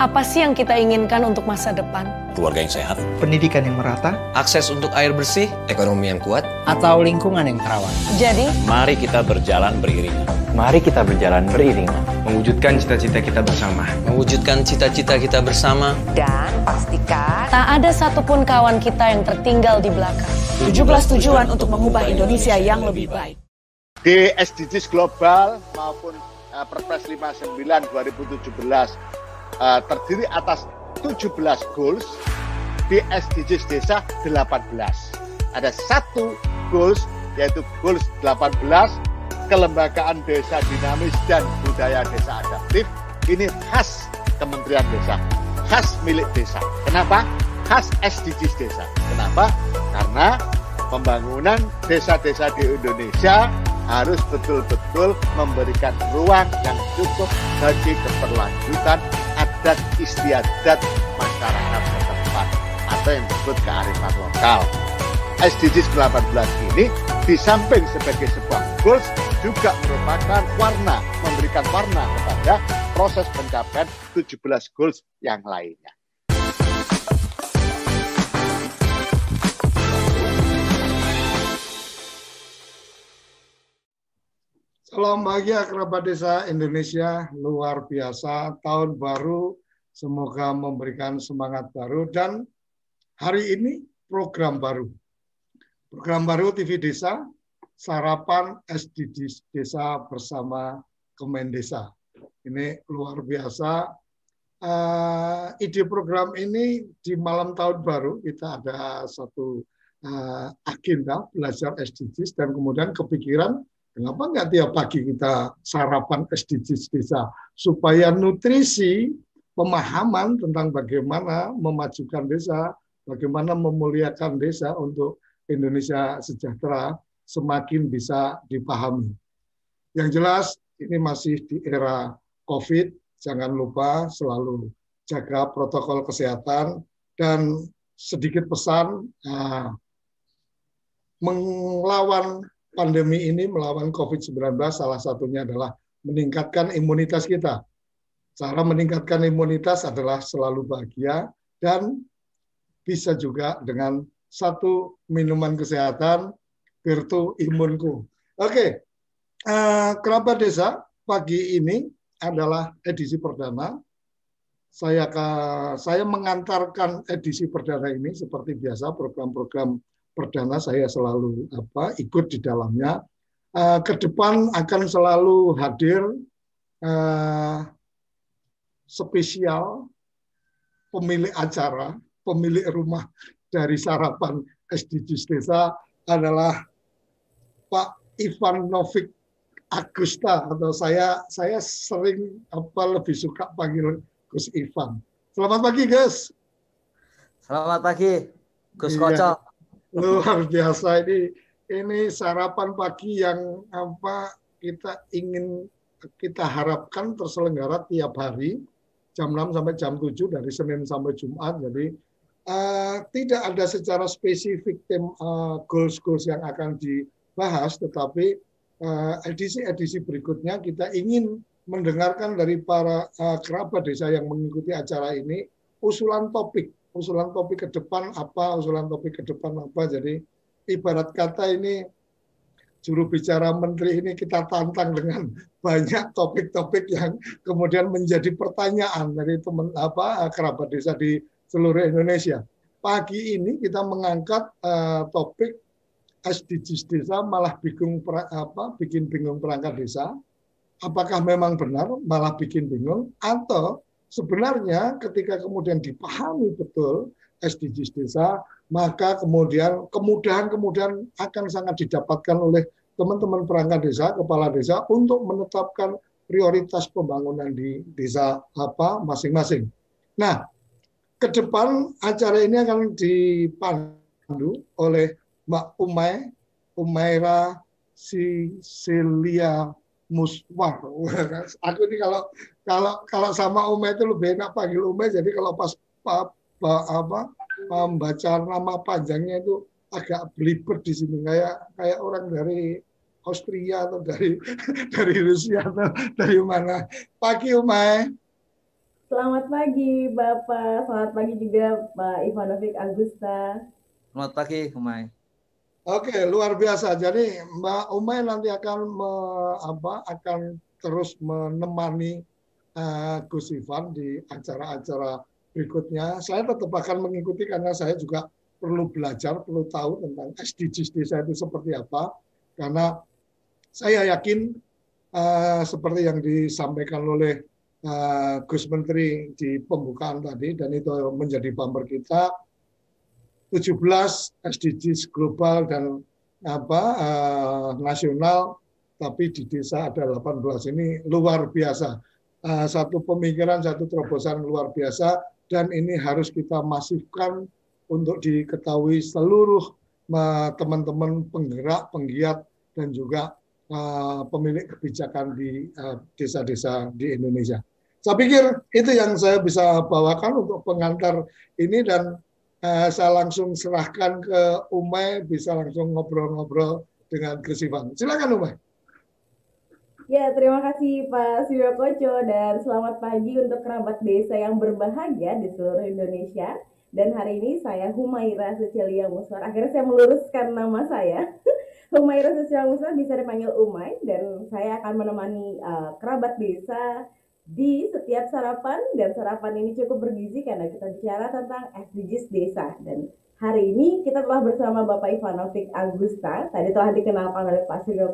Apa sih yang kita inginkan untuk masa depan? Keluarga yang sehat, pendidikan yang merata, akses untuk air bersih, ekonomi yang kuat, atau lingkungan yang terawat. Jadi, mari kita berjalan beriringan. Mari kita berjalan beriringan. Mewujudkan cita-cita kita bersama. Mewujudkan cita-cita kita bersama. Dan pastikan tak ada satupun kawan kita yang tertinggal di belakang. 17 tujuan untuk mengubah Indonesia yang lebih baik. Di SDGs global maupun uh, Perpres 59 2017 uh, terdiri atas 17 goals, di SDGs desa 18. Ada satu goals yaitu goals 18 kelembagaan desa dinamis dan budaya desa adaptif ini khas Kementerian Desa, khas milik desa. Kenapa? Khas SDGs desa. Kenapa? Karena pembangunan desa-desa di Indonesia harus betul-betul memberikan ruang yang cukup bagi keberlanjutan adat istiadat masyarakat setempat atau yang disebut kearifan lokal. SDGs 18 ini di samping sebagai sebuah goals juga merupakan warna, memberikan warna kepada proses pencapaian 17 goals yang lainnya. Salam bahagia kerabat desa Indonesia luar biasa tahun baru. Semoga memberikan semangat baru. Dan hari ini program baru. Program baru TV Desa sarapan SDGs Desa bersama Kemendesa ini luar biasa. Uh, ide program ini di malam tahun baru kita ada satu uh, agenda belajar SDGs dan kemudian kepikiran Kenapa nggak tiap pagi kita sarapan SDGs desa supaya nutrisi pemahaman tentang bagaimana memajukan desa, bagaimana memuliakan desa untuk Indonesia sejahtera semakin bisa dipahami. Yang jelas ini masih di era COVID, jangan lupa selalu jaga protokol kesehatan dan sedikit pesan nah, melawan pandemi ini melawan COVID-19 salah satunya adalah meningkatkan imunitas kita. Cara meningkatkan imunitas adalah selalu bahagia dan bisa juga dengan satu minuman kesehatan Virtu Imunku. Oke, uh, kerabat desa pagi ini adalah edisi perdana. Saya saya mengantarkan edisi perdana ini seperti biasa program-program perdana saya selalu apa ikut di dalamnya. Uh, ke depan akan selalu hadir uh, spesial pemilik acara, pemilik rumah dari sarapan SDGs Desa adalah Pak Ivan Novik Agusta atau saya saya sering apa lebih suka panggil Gus Ivan. Selamat pagi, Gus. Selamat pagi, Gus iya. Kocok luar biasa ini ini sarapan pagi yang apa kita ingin kita harapkan terselenggara tiap hari jam 6 sampai jam 7 dari Senin sampai Jumat. Jadi uh, tidak ada secara spesifik tim uh, goals-goals yang akan dibahas, tetapi edisi-edisi uh, berikutnya kita ingin mendengarkan dari para uh, kerabat desa yang mengikuti acara ini usulan topik usulan topik ke depan apa, usulan topik ke depan apa. Jadi ibarat kata ini juru bicara menteri ini kita tantang dengan banyak topik-topik yang kemudian menjadi pertanyaan dari teman apa kerabat desa di seluruh Indonesia. Pagi ini kita mengangkat uh, topik SDGs desa malah bingung apa bikin bingung perangkat desa. Apakah memang benar malah bikin bingung atau sebenarnya ketika kemudian dipahami betul SDGs desa, maka kemudian kemudahan-kemudahan akan sangat didapatkan oleh teman-teman perangkat desa, kepala desa untuk menetapkan prioritas pembangunan di desa apa masing-masing. Nah, ke depan acara ini akan dipandu oleh Mbak Umay, Umaira Sicilia Muswar. Aku ini kalau kalau kalau sama Ume itu lebih enak panggil Ume. Jadi kalau pas apa, apa membaca nama panjangnya itu agak belibet di sini kayak kayak orang dari Austria atau dari dari Rusia atau dari mana. Pagi Ume. Selamat pagi Bapak, selamat pagi juga Pak Ivanovic Agusta. Selamat pagi, Umay. Oke, luar biasa. Jadi Mbak Umay nanti akan me, apa, akan terus menemani uh, Gus Ivan di acara-acara berikutnya. Saya tetap akan mengikuti karena saya juga perlu belajar, perlu tahu tentang SDGs desa itu seperti apa. Karena saya yakin uh, seperti yang disampaikan oleh uh, Gus Menteri di pembukaan tadi dan itu menjadi bumper kita 17 SDGs global dan apa uh, nasional tapi di desa ada 18 ini luar biasa uh, satu pemikiran satu terobosan luar biasa dan ini harus kita masifkan untuk diketahui seluruh teman-teman penggerak penggiat dan juga uh, pemilik kebijakan di desa-desa uh, di Indonesia. Saya pikir itu yang saya bisa bawakan untuk pengantar ini dan uh, saya langsung serahkan ke Umay bisa langsung ngobrol-ngobrol dengan Chris Ivan. Silakan Umay. Ya, terima kasih Pak Surya Koco dan selamat pagi untuk kerabat desa yang berbahagia di seluruh Indonesia. Dan hari ini saya Humaira Cecilia Muswar. Akhirnya saya meluruskan nama saya. Humaira Cecilia Muswar bisa dipanggil Umay dan saya akan menemani uh, kerabat desa di setiap sarapan dan sarapan ini cukup bergizi karena kita bicara tentang SDGs desa. Dan hari ini kita telah bersama Bapak Ivanovic Agusta. Tadi telah dikenalkan oleh Pak Suryo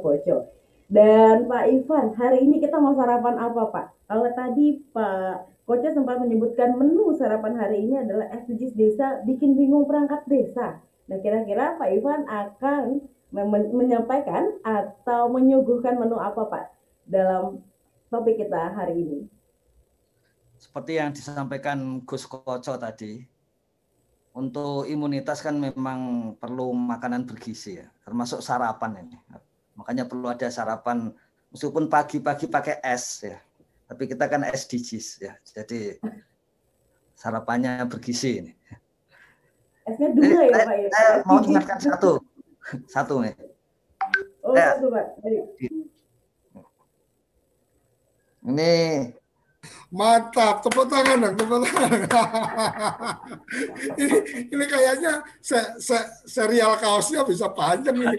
dan Pak Ivan hari ini kita mau sarapan apa Pak? Kalau tadi Pak Koco sempat menyebutkan menu sarapan hari ini adalah SDGs desa bikin bingung perangkat desa. Nah kira-kira Pak Ivan akan menyampaikan atau menyuguhkan menu apa Pak dalam topik kita hari ini. Seperti yang disampaikan Gus Koco tadi, untuk imunitas kan memang perlu makanan bergizi ya, termasuk sarapan ini. Makanya perlu ada sarapan meskipun pagi-pagi pakai es ya. Tapi kita kan SDGs ya. Jadi sarapannya bergizi ini. Esnya dua ya, Pak ya. Saya mau ingatkan satu. Satu nih. Oh, satu, Pak. Ini mantap, tepuk tangan dong, tepuk tangan. ini, ini kayaknya se, se, serial kaosnya bisa panjang ini.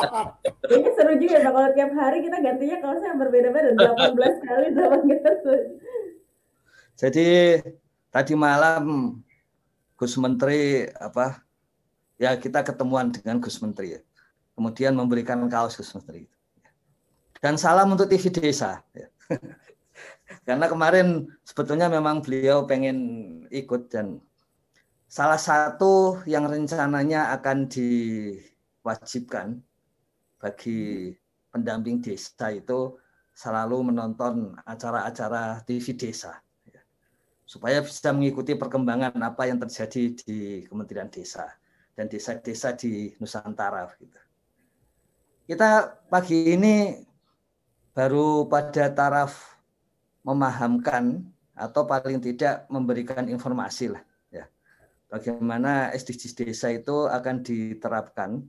ini seru juga Pak, kalau tiap hari kita gantinya kaosnya yang berbeda-beda, 18 kali, 8 kali. Jadi tadi malam Gus Menteri apa ya kita ketemuan dengan Gus Menteri ya. Kemudian memberikan kaos Gus Menteri. Dan salam untuk TV Desa. Ya. Karena kemarin sebetulnya memang beliau pengen ikut dan salah satu yang rencananya akan diwajibkan bagi pendamping desa itu selalu menonton acara-acara TV desa ya. supaya bisa mengikuti perkembangan apa yang terjadi di Kementerian Desa dan desa-desa di Nusantara gitu. Kita pagi ini baru pada taraf memahamkan atau paling tidak memberikan informasi lah ya. Bagaimana SDGs desa itu akan diterapkan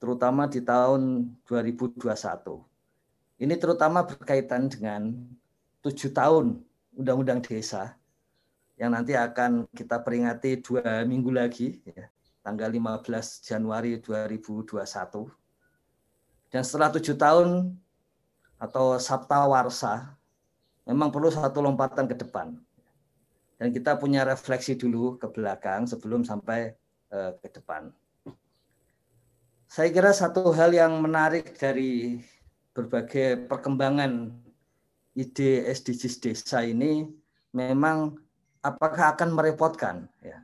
terutama di tahun 2021 ini terutama berkaitan dengan tujuh tahun undang-undang desa yang nanti akan kita peringati dua minggu lagi ya, tanggal 15 Januari 2021 dan setelah tujuh tahun atau Sabta Warsa memang perlu satu lompatan ke depan. Dan kita punya refleksi dulu ke belakang sebelum sampai uh, ke depan. Saya kira satu hal yang menarik dari berbagai perkembangan ide SDGs desa ini memang apakah akan merepotkan ya.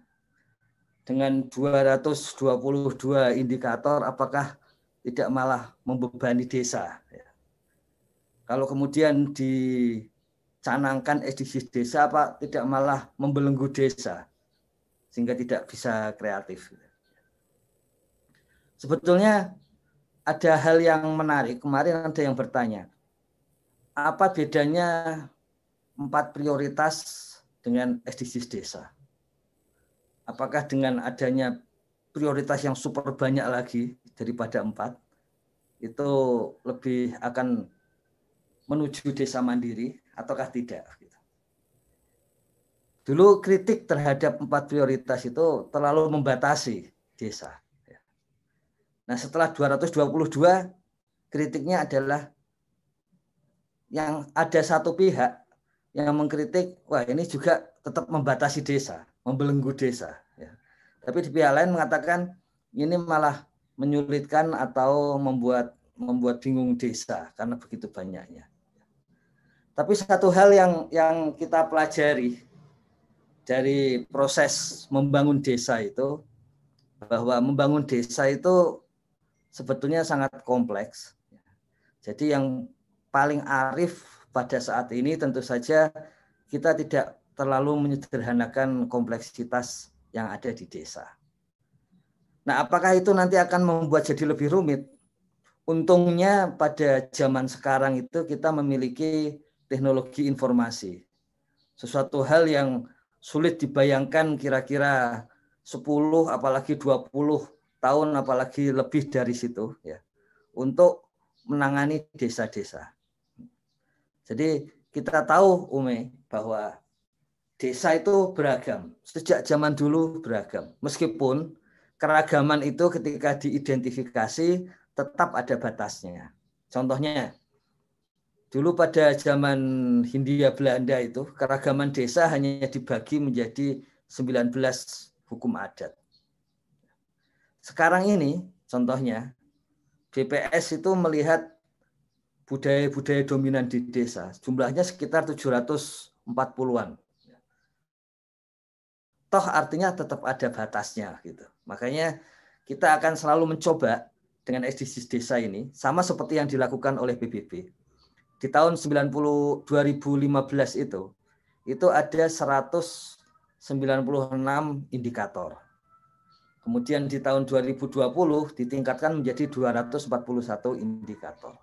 Dengan 222 indikator apakah tidak malah membebani desa ya kalau kemudian dicanangkan SDGs desa apa tidak malah membelenggu desa sehingga tidak bisa kreatif. Sebetulnya ada hal yang menarik. Kemarin ada yang bertanya, apa bedanya empat prioritas dengan SDGs desa? Apakah dengan adanya prioritas yang super banyak lagi daripada empat, itu lebih akan menuju desa mandiri ataukah tidak? Gitu. dulu kritik terhadap empat prioritas itu terlalu membatasi desa. Nah setelah 222 kritiknya adalah yang ada satu pihak yang mengkritik, wah ini juga tetap membatasi desa, membelenggu desa. Ya. Tapi di pihak lain mengatakan ini malah menyulitkan atau membuat membuat bingung desa karena begitu banyaknya. Tapi satu hal yang yang kita pelajari dari proses membangun desa itu bahwa membangun desa itu sebetulnya sangat kompleks. Jadi yang paling arif pada saat ini tentu saja kita tidak terlalu menyederhanakan kompleksitas yang ada di desa. Nah, apakah itu nanti akan membuat jadi lebih rumit? Untungnya pada zaman sekarang itu kita memiliki teknologi informasi. Sesuatu hal yang sulit dibayangkan kira-kira 10 apalagi 20 tahun apalagi lebih dari situ ya untuk menangani desa-desa. Jadi kita tahu Ume bahwa desa itu beragam. Sejak zaman dulu beragam. Meskipun keragaman itu ketika diidentifikasi tetap ada batasnya. Contohnya Dulu pada zaman Hindia Belanda itu keragaman desa hanya dibagi menjadi 19 hukum adat. Sekarang ini contohnya BPS itu melihat budaya-budaya dominan di desa. Jumlahnya sekitar 740-an. Toh artinya tetap ada batasnya gitu. Makanya kita akan selalu mencoba dengan SDGs desa ini sama seperti yang dilakukan oleh PBB di tahun 90 2015 itu itu ada 196 indikator. Kemudian di tahun 2020 ditingkatkan menjadi 241 indikator.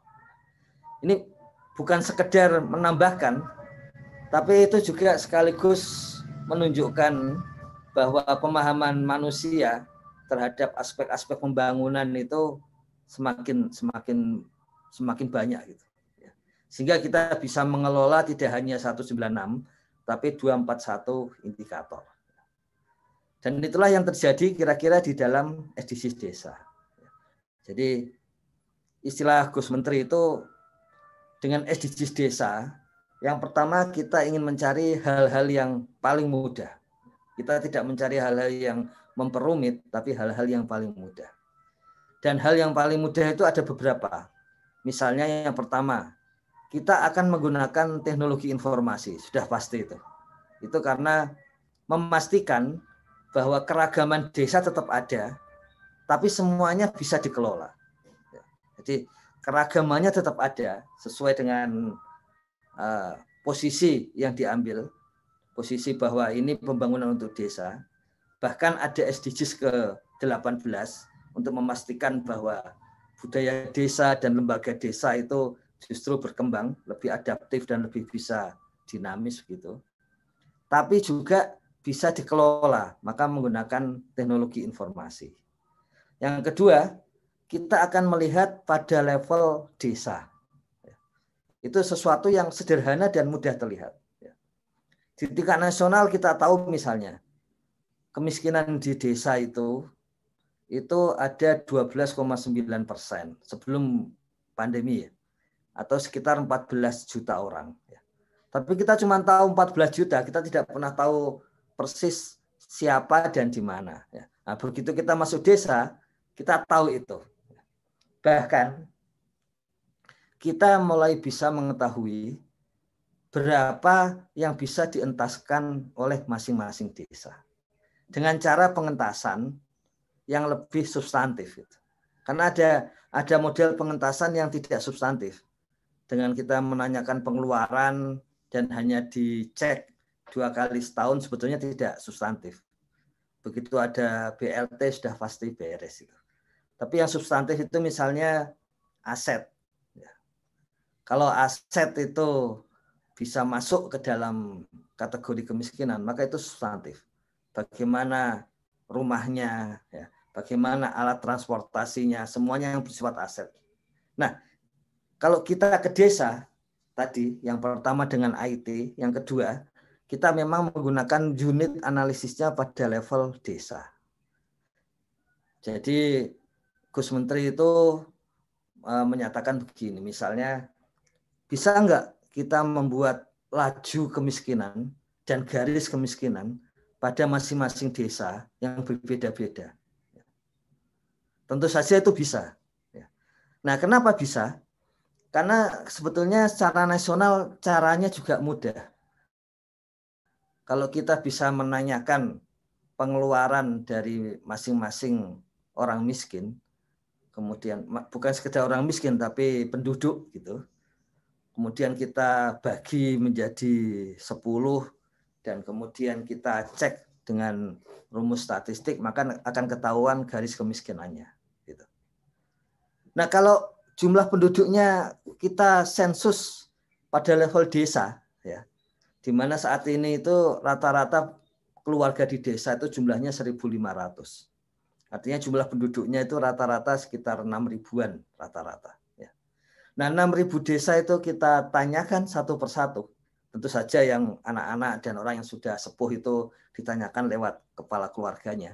Ini bukan sekedar menambahkan, tapi itu juga sekaligus menunjukkan bahwa pemahaman manusia terhadap aspek-aspek pembangunan itu semakin semakin semakin banyak gitu. Sehingga kita bisa mengelola tidak hanya 196, tapi 241 indikator. Dan itulah yang terjadi kira-kira di dalam SDGs desa. Jadi istilah Gus Menteri itu dengan SDGs desa, yang pertama kita ingin mencari hal-hal yang paling mudah. Kita tidak mencari hal-hal yang memperumit, tapi hal-hal yang paling mudah. Dan hal yang paling mudah itu ada beberapa. Misalnya yang pertama, kita akan menggunakan teknologi informasi, sudah pasti itu. Itu karena memastikan bahwa keragaman desa tetap ada, tapi semuanya bisa dikelola. Jadi keragamannya tetap ada sesuai dengan uh, posisi yang diambil, posisi bahwa ini pembangunan untuk desa. Bahkan ada SDGs ke-18 untuk memastikan bahwa budaya desa dan lembaga desa itu justru berkembang, lebih adaptif dan lebih bisa dinamis gitu. Tapi juga bisa dikelola, maka menggunakan teknologi informasi. Yang kedua, kita akan melihat pada level desa. Itu sesuatu yang sederhana dan mudah terlihat. Di tingkat nasional kita tahu misalnya, kemiskinan di desa itu itu ada 12,9 persen sebelum pandemi ya atau sekitar 14 juta orang. Ya. Tapi kita cuma tahu 14 juta, kita tidak pernah tahu persis siapa dan di mana. Ya. Nah, begitu kita masuk desa, kita tahu itu. Bahkan kita mulai bisa mengetahui berapa yang bisa dientaskan oleh masing-masing desa. Dengan cara pengentasan yang lebih substantif. Karena ada ada model pengentasan yang tidak substantif dengan kita menanyakan pengeluaran dan hanya dicek dua kali setahun sebetulnya tidak substantif. Begitu ada BLT sudah pasti beres itu. Tapi yang substantif itu misalnya aset. Ya. Kalau aset itu bisa masuk ke dalam kategori kemiskinan, maka itu substantif. Bagaimana rumahnya, ya, bagaimana alat transportasinya, semuanya yang bersifat aset. Nah, kalau kita ke desa tadi, yang pertama dengan IT, yang kedua kita memang menggunakan unit analisisnya pada level desa. Jadi Gus Menteri itu uh, menyatakan begini, misalnya bisa enggak kita membuat laju kemiskinan dan garis kemiskinan pada masing-masing desa yang berbeda-beda. Tentu saja itu bisa. Nah, kenapa bisa? Karena sebetulnya secara nasional caranya juga mudah. Kalau kita bisa menanyakan pengeluaran dari masing-masing orang miskin, kemudian bukan sekedar orang miskin tapi penduduk gitu. Kemudian kita bagi menjadi 10 dan kemudian kita cek dengan rumus statistik maka akan ketahuan garis kemiskinannya gitu. Nah, kalau jumlah penduduknya kita sensus pada level desa ya. Di mana saat ini itu rata-rata keluarga di desa itu jumlahnya 1.500. Artinya jumlah penduduknya itu rata-rata sekitar 6 ribuan rata-rata. Ya. Nah 6 ribu desa itu kita tanyakan satu persatu. Tentu saja yang anak-anak dan orang yang sudah sepuh itu ditanyakan lewat kepala keluarganya.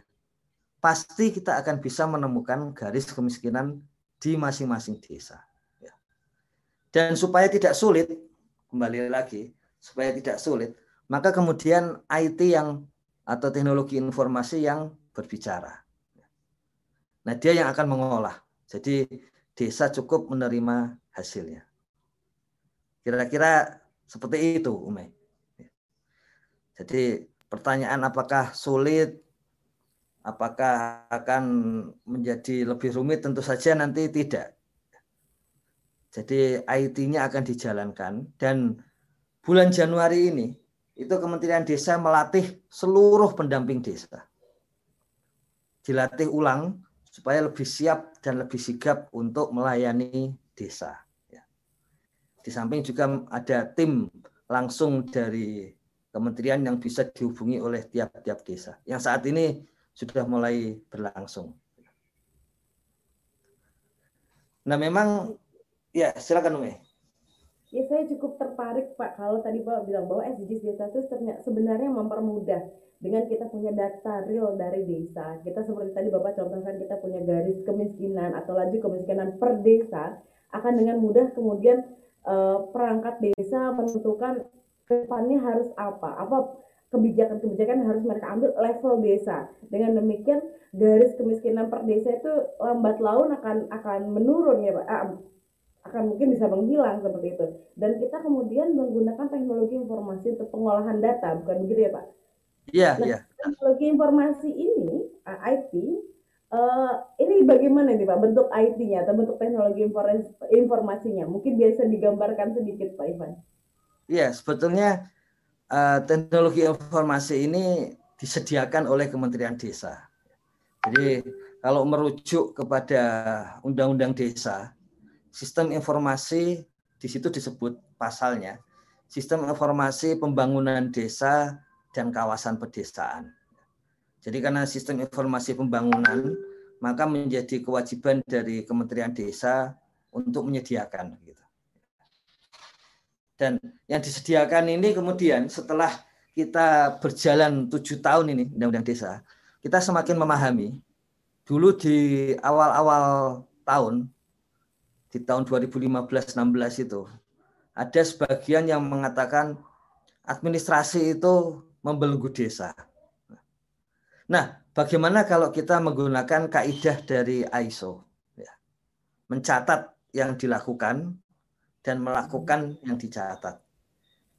Pasti kita akan bisa menemukan garis kemiskinan di masing-masing desa. Ya. Dan supaya tidak sulit, kembali lagi, supaya tidak sulit, maka kemudian IT yang atau teknologi informasi yang berbicara. Nah, dia yang akan mengolah. Jadi desa cukup menerima hasilnya. Kira-kira seperti itu, Ume. Jadi pertanyaan apakah sulit Apakah akan menjadi lebih rumit? Tentu saja nanti tidak. Jadi IT-nya akan dijalankan dan bulan Januari ini itu Kementerian Desa melatih seluruh pendamping desa. Dilatih ulang supaya lebih siap dan lebih sigap untuk melayani desa. Ya. Di samping juga ada tim langsung dari kementerian yang bisa dihubungi oleh tiap-tiap desa. Yang saat ini sudah mulai berlangsung. Nah memang ya silakan Umi. Ya saya cukup tertarik Pak kalau tadi Pak bilang bahwa SDGs desa itu sebenarnya mempermudah dengan kita punya data real dari desa. Kita seperti tadi Bapak contohkan kita punya garis kemiskinan atau laju kemiskinan per desa akan dengan mudah kemudian eh, perangkat desa menentukan ke depannya harus apa, apa kebijakan-kebijakan harus mereka ambil level desa. Dengan demikian garis kemiskinan per desa itu lambat laun akan akan menurun ya Pak. Ah, akan mungkin bisa menghilang seperti itu. Dan kita kemudian menggunakan teknologi informasi untuk pengolahan data, bukan begitu ya Pak? Iya, nah, iya. Teknologi informasi ini, uh, IT, uh, ini bagaimana nih Pak bentuk IT-nya atau bentuk teknologi informasinya? Mungkin biasa digambarkan sedikit Pak Ivan. Iya, sebetulnya uh, teknologi informasi ini disediakan oleh Kementerian Desa. Jadi kalau merujuk kepada Undang-Undang Desa, sistem informasi di situ disebut pasalnya sistem informasi pembangunan desa dan kawasan pedesaan. Jadi karena sistem informasi pembangunan, maka menjadi kewajiban dari Kementerian Desa untuk menyediakan. Gitu. Dan yang disediakan ini kemudian setelah kita berjalan tujuh tahun ini undang-undang desa, kita semakin memahami. Dulu di awal-awal tahun, di tahun 2015-16 itu, ada sebagian yang mengatakan administrasi itu membelenggu desa. Nah, bagaimana kalau kita menggunakan kaidah dari ISO? Ya. Mencatat yang dilakukan, dan melakukan yang dicatat.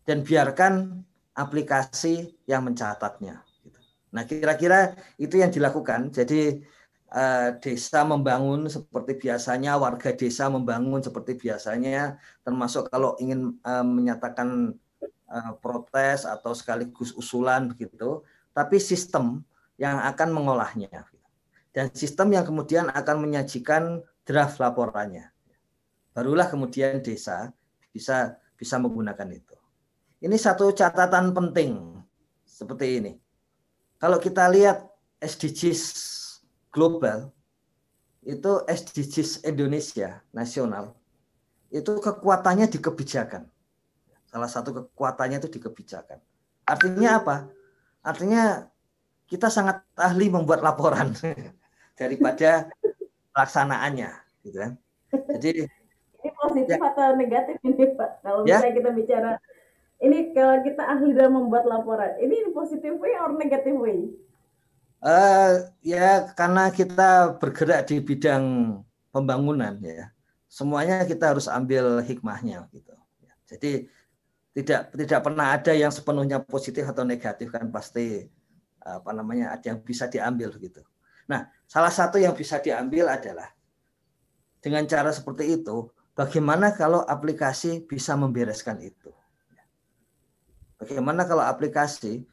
Dan biarkan aplikasi yang mencatatnya. Gitu. Nah, kira-kira itu yang dilakukan. Jadi eh, desa membangun seperti biasanya, warga desa membangun seperti biasanya, termasuk kalau ingin eh, menyatakan eh, protes atau sekaligus usulan begitu, tapi sistem yang akan mengolahnya. Dan sistem yang kemudian akan menyajikan draft laporannya barulah kemudian desa bisa bisa menggunakan itu. Ini satu catatan penting seperti ini. Kalau kita lihat SDGs global itu SDGs Indonesia nasional itu kekuatannya di kebijakan. Salah satu kekuatannya itu di kebijakan. Artinya apa? Artinya kita sangat ahli membuat laporan daripada pelaksanaannya, gitu kan? Jadi ini positif ya. atau negatif ini Pak? Kalau ya. misalnya kita bicara ini kalau kita ahli dalam membuat laporan, ini positif way or negatif way? Uh, ya karena kita bergerak di bidang pembangunan ya, semuanya kita harus ambil hikmahnya gitu. Jadi tidak tidak pernah ada yang sepenuhnya positif atau negatif kan pasti apa namanya ada yang bisa diambil gitu. Nah salah satu yang bisa diambil adalah dengan cara seperti itu Bagaimana kalau aplikasi bisa membereskan itu? Bagaimana kalau aplikasi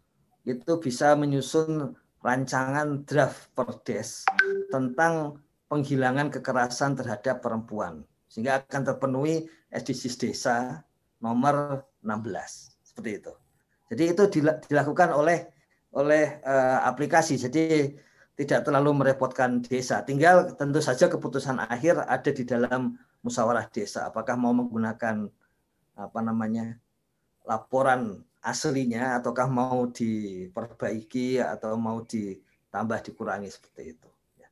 itu bisa menyusun rancangan draft perdes tentang penghilangan kekerasan terhadap perempuan sehingga akan terpenuhi SDGs desa nomor 16 seperti itu. Jadi itu dilakukan oleh oleh uh, aplikasi. Jadi tidak terlalu merepotkan desa. Tinggal tentu saja keputusan akhir ada di dalam musyawarah desa apakah mau menggunakan apa namanya laporan aslinya ataukah mau diperbaiki atau mau ditambah dikurangi seperti itu. Ya.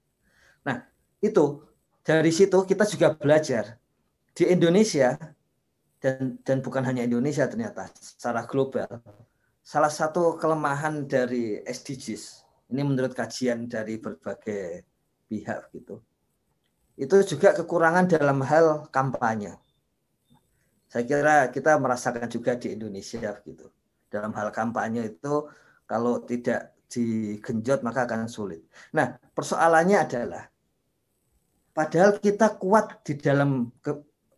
Nah itu dari situ kita juga belajar di Indonesia dan dan bukan hanya Indonesia ternyata secara global salah satu kelemahan dari SDGs ini menurut kajian dari berbagai pihak gitu itu juga kekurangan dalam hal kampanye. Saya kira kita merasakan juga di Indonesia gitu. Dalam hal kampanye itu kalau tidak digenjot maka akan sulit. Nah, persoalannya adalah padahal kita kuat di dalam ke,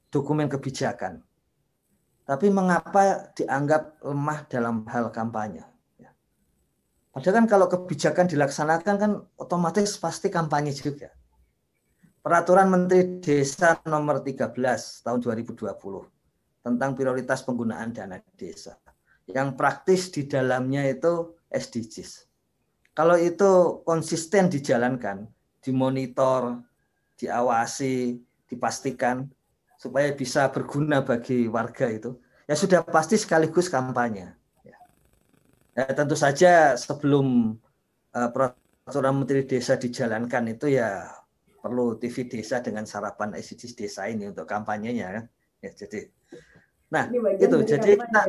dokumen kebijakan. Tapi mengapa dianggap lemah dalam hal kampanye? Ya. Padahal kan kalau kebijakan dilaksanakan kan otomatis pasti kampanye juga. Peraturan Menteri Desa nomor 13 tahun 2020 tentang prioritas penggunaan dana desa. Yang praktis di dalamnya itu SDGs. Kalau itu konsisten dijalankan, dimonitor, diawasi, dipastikan supaya bisa berguna bagi warga itu, ya sudah pasti sekaligus kampanye. Ya, ya tentu saja sebelum uh, peraturan Menteri Desa dijalankan itu ya perlu TV desa dengan sarapan SDGs desa ini untuk kampanyenya kan. Ya, jadi nah itu jadi kita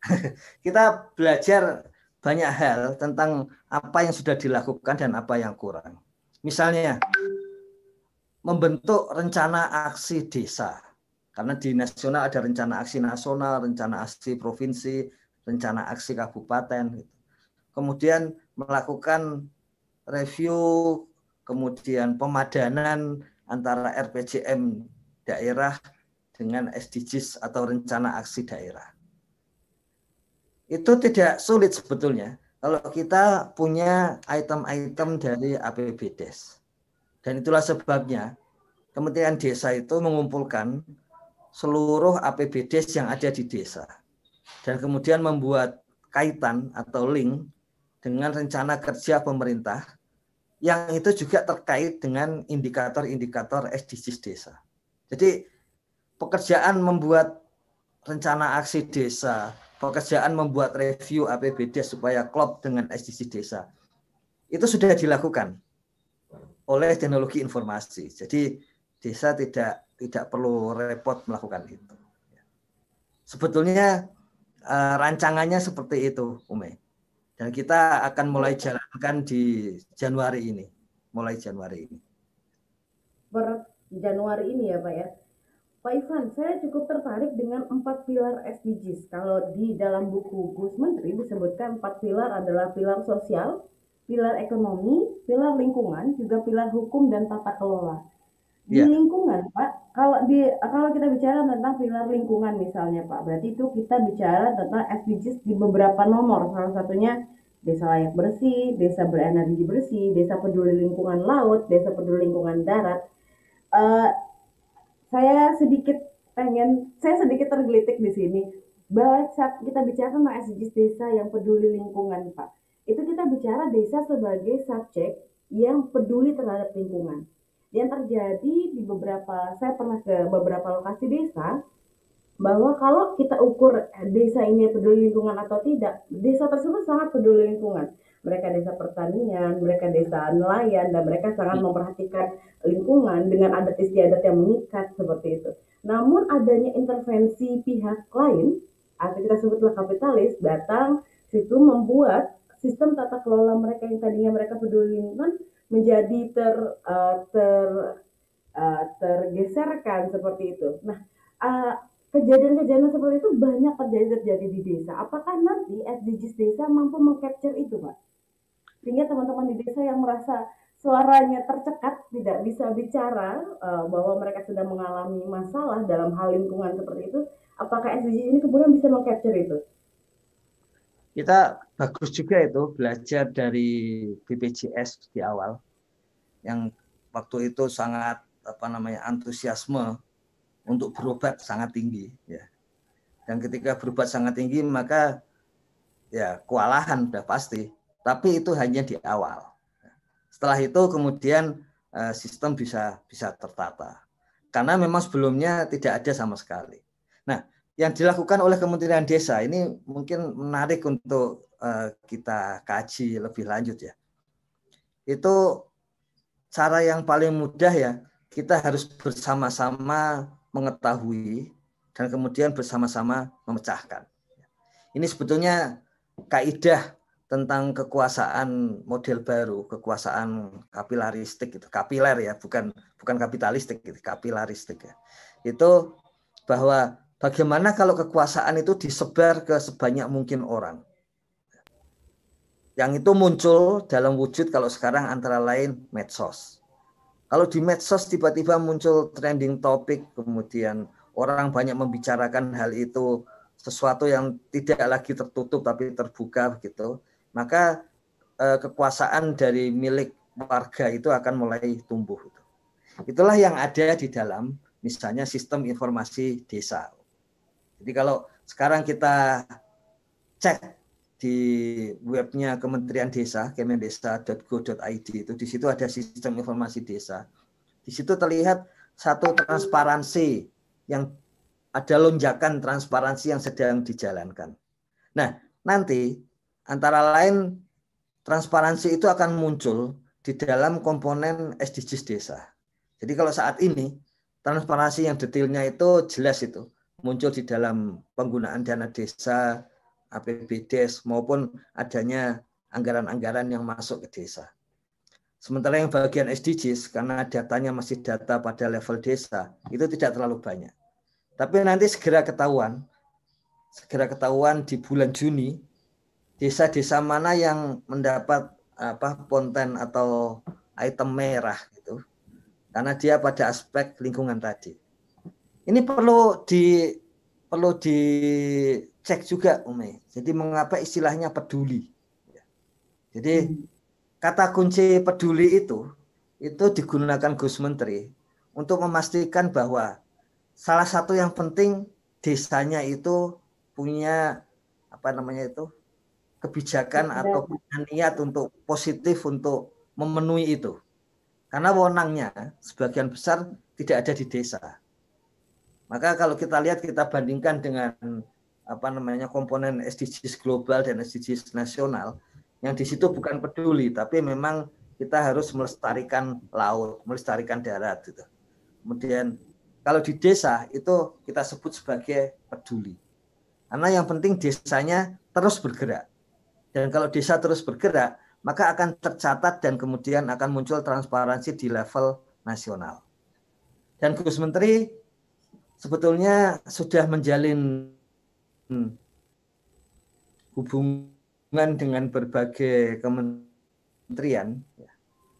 kita belajar banyak hal tentang apa yang sudah dilakukan dan apa yang kurang. Misalnya membentuk rencana aksi desa. Karena di nasional ada rencana aksi nasional, rencana aksi provinsi, rencana aksi kabupaten. Kemudian melakukan review kemudian pemadanan antara RPJM daerah dengan SDGs atau rencana aksi daerah. Itu tidak sulit sebetulnya kalau kita punya item-item dari APBDes. Dan itulah sebabnya Kementerian Desa itu mengumpulkan seluruh APBDes yang ada di desa. Dan kemudian membuat kaitan atau link dengan rencana kerja pemerintah yang itu juga terkait dengan indikator-indikator SDGs desa. Jadi pekerjaan membuat rencana aksi desa, pekerjaan membuat review APBD supaya klop dengan SDGs desa, itu sudah dilakukan oleh teknologi informasi. Jadi desa tidak tidak perlu repot melakukan itu. Sebetulnya eh, rancangannya seperti itu, Ume. Dan kita akan mulai jalankan di Januari ini, mulai Januari ini. Per Januari ini ya Pak ya. Pak Ivan, saya cukup tertarik dengan empat pilar SDGs. Kalau di dalam buku Gus Menteri disebutkan empat pilar adalah pilar sosial, pilar ekonomi, pilar lingkungan, juga pilar hukum dan tata kelola. Di ya. lingkungan, Pak, kalau di kalau kita bicara tentang pilar lingkungan misalnya, Pak, berarti itu kita bicara tentang SDGs di beberapa nomor. Salah satunya desa layak bersih, desa berenergi bersih, desa peduli lingkungan laut, desa peduli lingkungan darat. Uh, saya sedikit pengen, saya sedikit tergelitik di sini bahwa saat kita bicara tentang SDGs desa yang peduli lingkungan, Pak, itu kita bicara desa sebagai subjek yang peduli terhadap lingkungan. Yang terjadi di beberapa, saya pernah ke beberapa lokasi desa, bahwa kalau kita ukur desa ini peduli lingkungan atau tidak, desa tersebut sangat peduli lingkungan. Mereka desa pertanian, mereka desa nelayan, dan mereka sangat memperhatikan lingkungan dengan adat istiadat yang mengikat seperti itu. Namun adanya intervensi pihak lain, atau kita sebutlah kapitalis, datang situ membuat sistem tata kelola mereka yang tadinya mereka peduli lingkungan menjadi ter uh, ter uh, tergeserkan seperti itu. Nah, uh, kejadian-kejadian seperti itu banyak terjadi terjadi di desa. Apakah nanti SDGs desa mampu mengcapture itu, Pak? Sehingga teman-teman di desa yang merasa suaranya tercekat, tidak bisa bicara uh, bahwa mereka sedang mengalami masalah dalam hal lingkungan seperti itu, apakah SDGs ini kemudian bisa mengcapture itu? Kita bagus juga itu belajar dari BPJS di awal yang waktu itu sangat apa namanya antusiasme untuk berobat sangat tinggi ya. Dan ketika berobat sangat tinggi maka ya kewalahan sudah pasti. Tapi itu hanya di awal. Setelah itu kemudian eh, sistem bisa bisa tertata. Karena memang sebelumnya tidak ada sama sekali. Nah, yang dilakukan oleh Kementerian Desa ini mungkin menarik untuk uh, kita kaji lebih lanjut ya. Itu cara yang paling mudah ya, kita harus bersama-sama mengetahui dan kemudian bersama-sama memecahkan. Ini sebetulnya kaidah tentang kekuasaan model baru, kekuasaan kapilaristik itu, kapiler ya, bukan bukan kapitalistik itu, kapilaristik ya. Itu bahwa Bagaimana kalau kekuasaan itu disebar ke sebanyak mungkin orang? Yang itu muncul dalam wujud kalau sekarang antara lain medsos. Kalau di medsos tiba-tiba muncul trending topik, kemudian orang banyak membicarakan hal itu, sesuatu yang tidak lagi tertutup tapi terbuka begitu, maka eh, kekuasaan dari milik warga itu akan mulai tumbuh. Itulah yang ada di dalam misalnya sistem informasi desa jadi kalau sekarang kita cek di webnya Kementerian Desa, kemendesa.go.id itu di situ ada sistem informasi desa. Di situ terlihat satu transparansi yang ada lonjakan transparansi yang sedang dijalankan. Nah, nanti antara lain transparansi itu akan muncul di dalam komponen SDGs desa. Jadi kalau saat ini transparansi yang detailnya itu jelas itu muncul di dalam penggunaan dana desa, APBDes maupun adanya anggaran-anggaran yang masuk ke desa. Sementara yang bagian SDGs karena datanya masih data pada level desa itu tidak terlalu banyak. Tapi nanti segera ketahuan, segera ketahuan di bulan Juni desa-desa mana yang mendapat apa konten atau item merah gitu. Karena dia pada aspek lingkungan tadi. Ini perlu di perlu dicek juga Umi. Jadi mengapa istilahnya peduli? Jadi hmm. kata kunci peduli itu itu digunakan Gus Menteri untuk memastikan bahwa salah satu yang penting desanya itu punya apa namanya itu kebijakan atau punya niat untuk positif untuk memenuhi itu. Karena wewenangnya sebagian besar tidak ada di desa. Maka kalau kita lihat kita bandingkan dengan apa namanya komponen SDGs global dan SDGs nasional, yang di situ bukan peduli, tapi memang kita harus melestarikan laut, melestarikan darat gitu. Kemudian kalau di desa itu kita sebut sebagai peduli. Karena yang penting desanya terus bergerak. Dan kalau desa terus bergerak, maka akan tercatat dan kemudian akan muncul transparansi di level nasional. Dan Gus Menteri sebetulnya sudah menjalin hubungan dengan berbagai kementerian.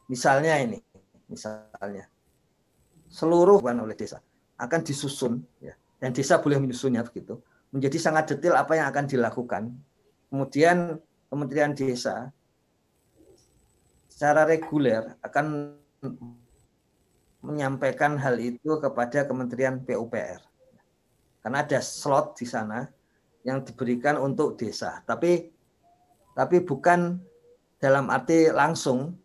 Misalnya ini, misalnya seluruh oleh desa akan disusun, ya, dan desa boleh menyusunnya begitu, menjadi sangat detail apa yang akan dilakukan. Kemudian Kementerian Desa secara reguler akan menyampaikan hal itu kepada Kementerian PUPR. Karena ada slot di sana yang diberikan untuk desa. Tapi tapi bukan dalam arti langsung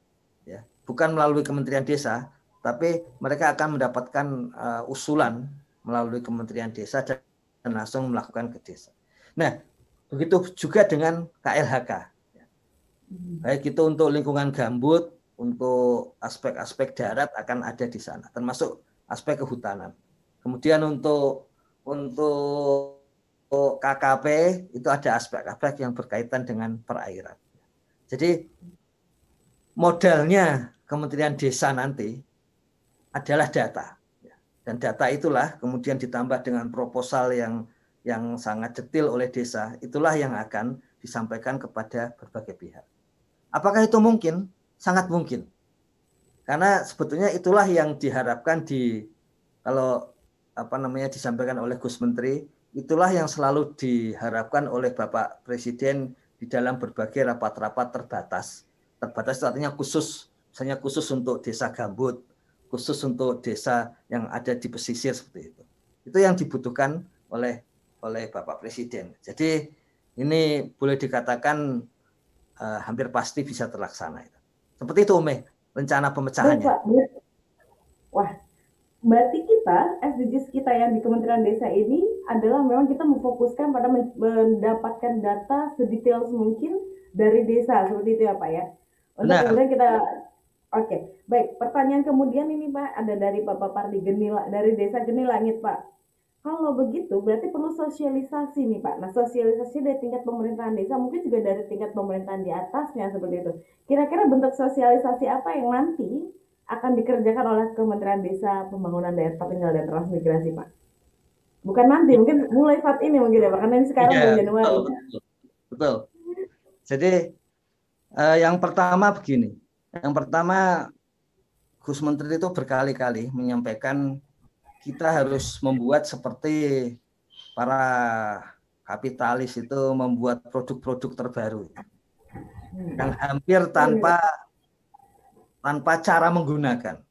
ya, bukan melalui Kementerian Desa, tapi mereka akan mendapatkan uh, usulan melalui Kementerian Desa dan langsung melakukan ke desa. Nah, begitu juga dengan KLHK. Baik itu untuk lingkungan gambut, untuk aspek-aspek darat akan ada di sana, termasuk aspek kehutanan. Kemudian untuk untuk KKP itu ada aspek-aspek yang berkaitan dengan perairan. Jadi modalnya Kementerian Desa nanti adalah data. Dan data itulah kemudian ditambah dengan proposal yang yang sangat detail oleh desa, itulah yang akan disampaikan kepada berbagai pihak. Apakah itu mungkin? Sangat mungkin. Karena sebetulnya itulah yang diharapkan di kalau apa namanya disampaikan oleh Gus Menteri, itulah yang selalu diharapkan oleh Bapak Presiden di dalam berbagai rapat-rapat terbatas. Terbatas itu artinya khusus, misalnya khusus untuk desa gambut, khusus untuk desa yang ada di pesisir seperti itu. Itu yang dibutuhkan oleh oleh Bapak Presiden. Jadi ini boleh dikatakan uh, hampir pasti bisa terlaksana. Seperti itu Ume, rencana pemecahannya. Wah, berarti kita SDGs kita yang di Kementerian Desa ini adalah memang kita memfokuskan pada mendapatkan data sedetail mungkin dari desa seperti itu ya Pak ya. Untuk nah. kemudian kita Oke, okay. baik. Pertanyaan kemudian ini Pak ada dari Bapak Pardi Genila dari Desa Geni Langit Pak. Kalau begitu berarti perlu sosialisasi nih Pak. Nah sosialisasi dari tingkat pemerintahan desa mungkin juga dari tingkat pemerintahan di atasnya seperti itu. Kira-kira bentuk sosialisasi apa yang nanti akan dikerjakan oleh Kementerian Desa Pembangunan Daerah Tertinggal dan Transmigrasi Pak? Bukan nanti, mungkin mulai saat ini mungkin ya Pak, karena ini sekarang ya, Januari. Betul, betul. betul. Jadi uh, yang pertama begini, yang pertama, Gus Menteri itu berkali-kali menyampaikan kita harus membuat seperti para kapitalis itu membuat produk-produk terbaru. Yang hampir tanpa tanpa cara menggunakan.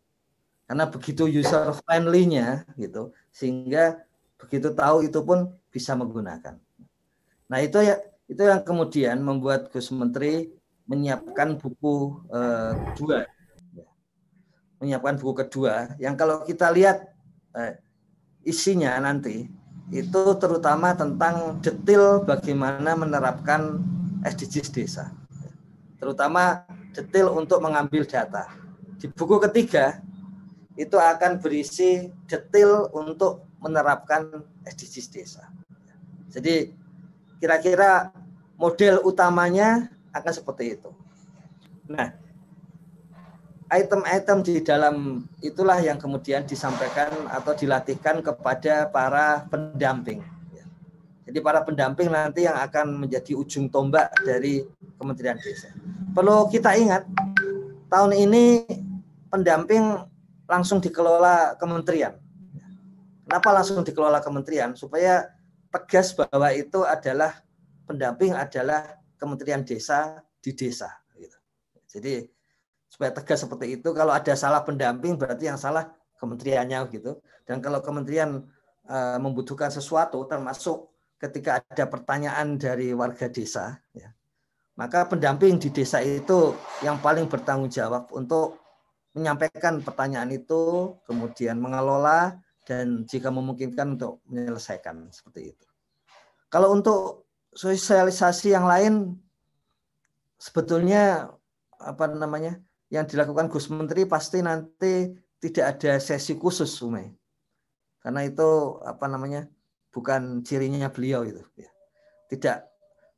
Karena begitu user friendly-nya gitu sehingga begitu tahu itu pun bisa menggunakan. Nah itu ya itu yang kemudian membuat Gus Menteri menyiapkan buku uh, kedua. Menyiapkan buku kedua yang kalau kita lihat uh, isinya nanti itu terutama tentang detail bagaimana menerapkan SDGs desa. Terutama detail untuk mengambil data. Di buku ketiga itu akan berisi detail untuk menerapkan SDGs desa. Jadi kira-kira model utamanya akan seperti itu. Nah, item-item di dalam itulah yang kemudian disampaikan atau dilatihkan kepada para pendamping. Jadi para pendamping nanti yang akan menjadi ujung tombak dari Kementerian Desa. Perlu kita ingat, tahun ini pendamping langsung dikelola kementerian. Kenapa langsung dikelola kementerian? Supaya tegas bahwa itu adalah pendamping adalah Kementerian Desa di desa. Gitu. Jadi supaya tegas seperti itu, kalau ada salah pendamping berarti yang salah kementeriannya gitu. Dan kalau kementerian uh, membutuhkan sesuatu, termasuk ketika ada pertanyaan dari warga desa, ya, maka pendamping di desa itu yang paling bertanggung jawab untuk menyampaikan pertanyaan itu, kemudian mengelola dan jika memungkinkan untuk menyelesaikan seperti itu. Kalau untuk sosialisasi yang lain sebetulnya apa namanya yang dilakukan Gus Menteri pasti nanti tidak ada sesi khusus Umay. Karena itu apa namanya bukan cirinya beliau itu ya. Tidak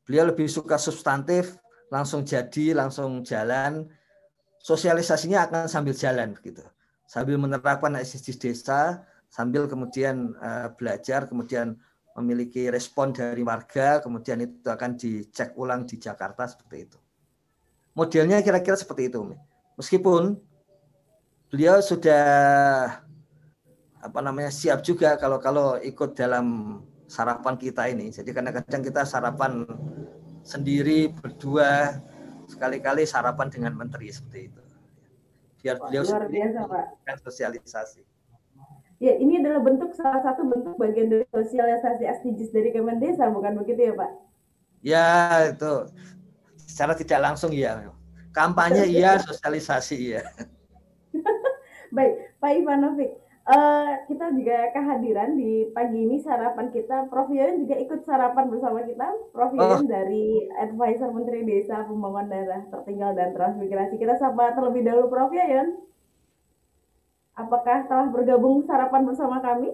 beliau lebih suka substantif, langsung jadi, langsung jalan. Sosialisasinya akan sambil jalan gitu. Sambil menerapkan SDGs desa, sambil kemudian uh, belajar, kemudian memiliki respon dari warga, kemudian itu akan dicek ulang di Jakarta seperti itu. Modelnya kira-kira seperti itu. Meskipun beliau sudah apa namanya siap juga kalau kalau ikut dalam sarapan kita ini. Jadi kadang-kadang kita sarapan sendiri berdua sekali-kali sarapan dengan menteri seperti itu. Biar beliau luar biasa, Pak. sosialisasi. Ya, ini adalah bentuk salah satu bentuk bagian dari sosialisasi SDGs dari Kemendesa, bukan begitu ya, Pak? Ya, itu secara tidak langsung ya. Kampanye iya, sosialisasi iya. Baik, Pak Ivanovic, uh, kita juga kehadiran di pagi ini sarapan kita. Prof Yoyon juga ikut sarapan bersama kita. Prof Yoyon oh. dari Advisor Menteri Desa Pembangunan Daerah Tertinggal dan Transmigrasi. Kita sapa terlebih dahulu Prof Yoyon. Apakah telah bergabung sarapan bersama kami?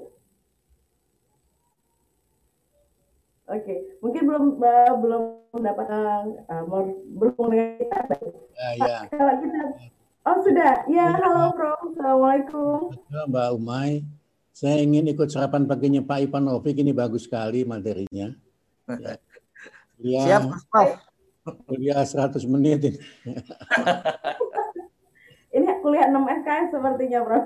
Oke, okay. mungkin belum uh, belum mendapat uh, berhubung dengan kita. Ya, ya. Kalau kita Oh sudah, ya, ya halo Prof. Assalamualaikum. Mbak Umay, saya ingin ikut sarapan paginya Pak Ipan Novik, ini bagus sekali materinya. Ya. Ya, Siap, Prof. Kuliah 100 menit ini. kuliah 6 SKS sepertinya, Prof.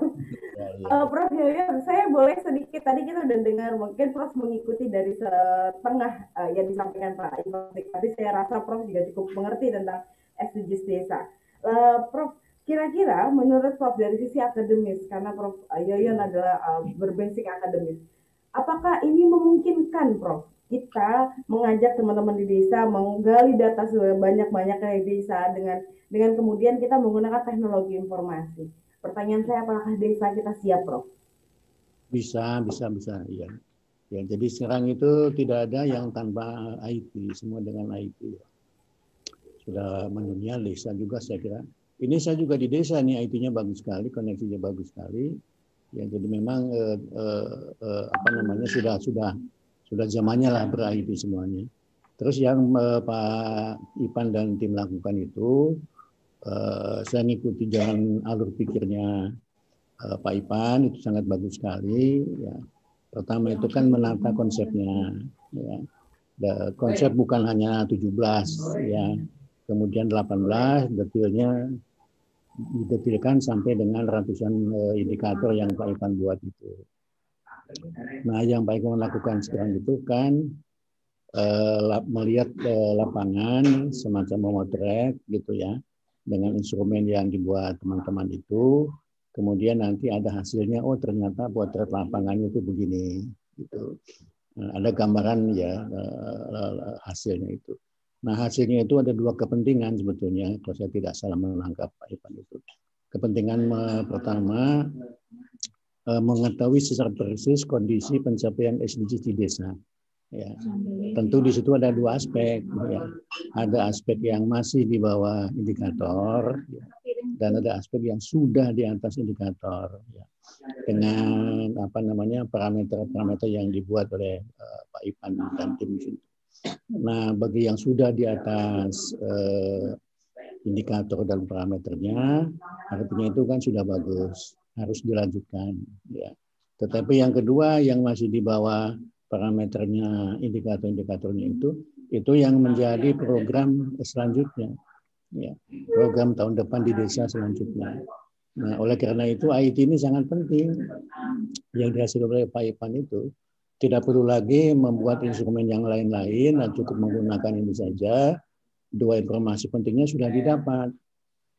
Ya, ya. Uh, Prof Yoyo, saya boleh sedikit, tadi kita udah dengar, mungkin Prof mengikuti dari setengah uh, yang disampaikan Pak Ipan Tapi saya rasa Prof juga cukup mengerti tentang SDGs desa. Uh, Prof, Kira-kira menurut Prof dari sisi akademis, karena Prof Yoyon adalah uh, berbasic akademis, apakah ini memungkinkan Prof kita mengajak teman-teman di desa menggali data sebanyak-banyaknya di desa dengan dengan kemudian kita menggunakan teknologi informasi. Pertanyaan saya apakah desa kita siap, Prof? Bisa, bisa, bisa, iya. Ya, jadi sekarang itu tidak ada yang tanpa IT, semua dengan IT. Sudah mendunia desa juga saya kira ini saya juga di desa nih IT-nya bagus sekali, koneksinya bagus sekali. Ya, jadi memang eh, eh, eh, apa namanya sudah sudah sudah zamannya lah ber IT semuanya. Terus yang eh, Pak Ipan dan tim lakukan itu, eh, saya ngikuti jalan alur pikirnya eh, Pak Ipan itu sangat bagus sekali. Ya. Pertama itu kan menata konsepnya. Ya. konsep bukan hanya 17 ya kemudian 18 detailnya didetilkan sampai dengan ratusan eh, indikator yang Pak Ivan buat itu. Nah, yang Pak Ivan lakukan sekarang itu kan eh, melihat eh, lapangan semacam memotret gitu ya dengan instrumen yang dibuat teman-teman itu. Kemudian nanti ada hasilnya, oh ternyata potret lapangannya itu begini, gitu. Nah, ada gambaran ya hasilnya itu. Nah hasilnya itu ada dua kepentingan sebetulnya kalau saya tidak salah menangkap Pak Ivan itu. Kepentingan pertama mengetahui secara persis kondisi pencapaian SDGs di desa. Ya, tentu di situ ada dua aspek. Ya. Ada aspek yang masih di bawah indikator ya. dan ada aspek yang sudah di atas indikator. Ya. Dengan apa namanya parameter-parameter yang dibuat oleh uh, Pak Ivan dan tim itu. Nah, bagi yang sudah di atas eh, indikator dan parameternya, artinya itu kan sudah bagus, harus dilanjutkan. Ya. Tetapi yang kedua yang masih di bawah parameternya, indikator-indikatornya itu, itu yang menjadi program selanjutnya. Ya, program tahun depan di desa selanjutnya. Nah, oleh karena itu IT ini sangat penting. Yang dihasilkan oleh Pak Ipan itu tidak perlu lagi membuat instrumen yang lain-lain dan cukup menggunakan ini saja. Dua informasi pentingnya sudah didapat.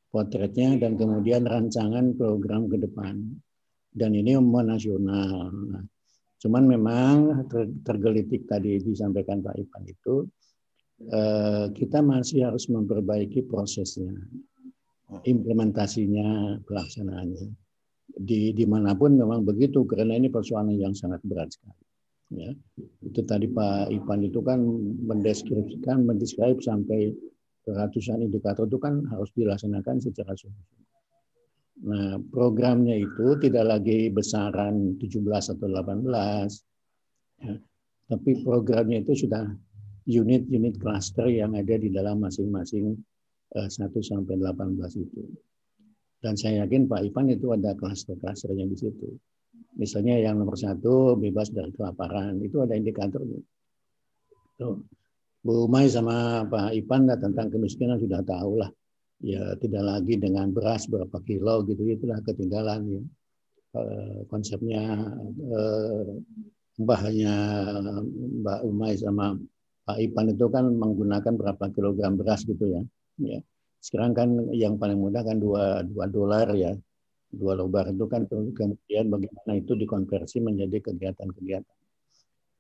Potretnya dan kemudian rancangan program ke depan. Dan ini nasional. Nah, cuman memang tergelitik tadi disampaikan Pak Ipan itu, eh, kita masih harus memperbaiki prosesnya, implementasinya, pelaksanaannya. Di di mana pun memang begitu, karena ini persoalan yang sangat berat sekali ya itu tadi Pak Ipan itu kan mendeskripsikan mendeskrip sampai ratusan indikator itu kan harus dilaksanakan secara sungguh Nah, programnya itu tidak lagi besaran 17 atau 18, ya, tapi programnya itu sudah unit-unit cluster yang ada di dalam masing-masing uh, 1 sampai 18 itu. Dan saya yakin Pak Ipan itu ada cluster-clusternya di situ. Misalnya yang nomor satu bebas dari kelaparan itu ada indikatornya. Bu Mai sama Pak Ipan tentang kemiskinan sudah tahu lah. Ya tidak lagi dengan beras berapa kilo gitu itulah ketinggalan ya. konsepnya eh, mbahnya Mbak Umay sama Pak Ipan itu kan menggunakan berapa kilogram beras gitu ya. ya. Sekarang kan yang paling mudah kan dua, dua dolar ya dua lobar itu kan kemudian bagaimana itu dikonversi menjadi kegiatan-kegiatan.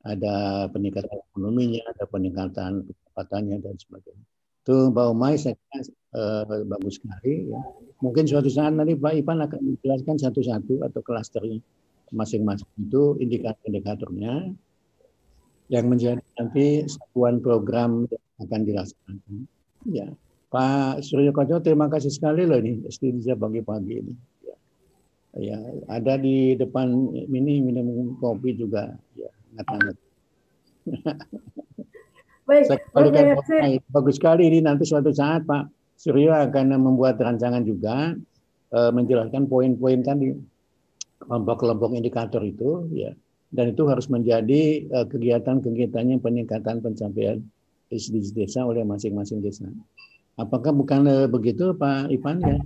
Ada peningkatan ekonominya, ada peningkatan pendapatannya dan sebagainya. Itu Mbak Umay saya kira eh, bagus sekali. Ya. Mungkin suatu saat nanti Pak Ipan akan menjelaskan satu-satu atau klasternya. masing-masing itu indikator-indikatornya yang menjadi nanti satuan program yang akan dilaksanakan. Ya, Pak Suryo Koco, terima kasih sekali loh ini SDGs pagi-pagi ini. Ya. ya, ada di depan ini minum kopi juga. Ya, hangat-hangat. Baik, saya kembalikan okay, bagus sekali ini nanti suatu saat Pak Suryo akan membuat rancangan juga uh, menjelaskan poin-poin tadi kelompok-kelompok indikator itu ya dan itu harus menjadi uh, kegiatan-kegiatannya peningkatan pencapaian SDGs desa oleh masing-masing desa. Apakah bukan uh, begitu Pak Ivan ya?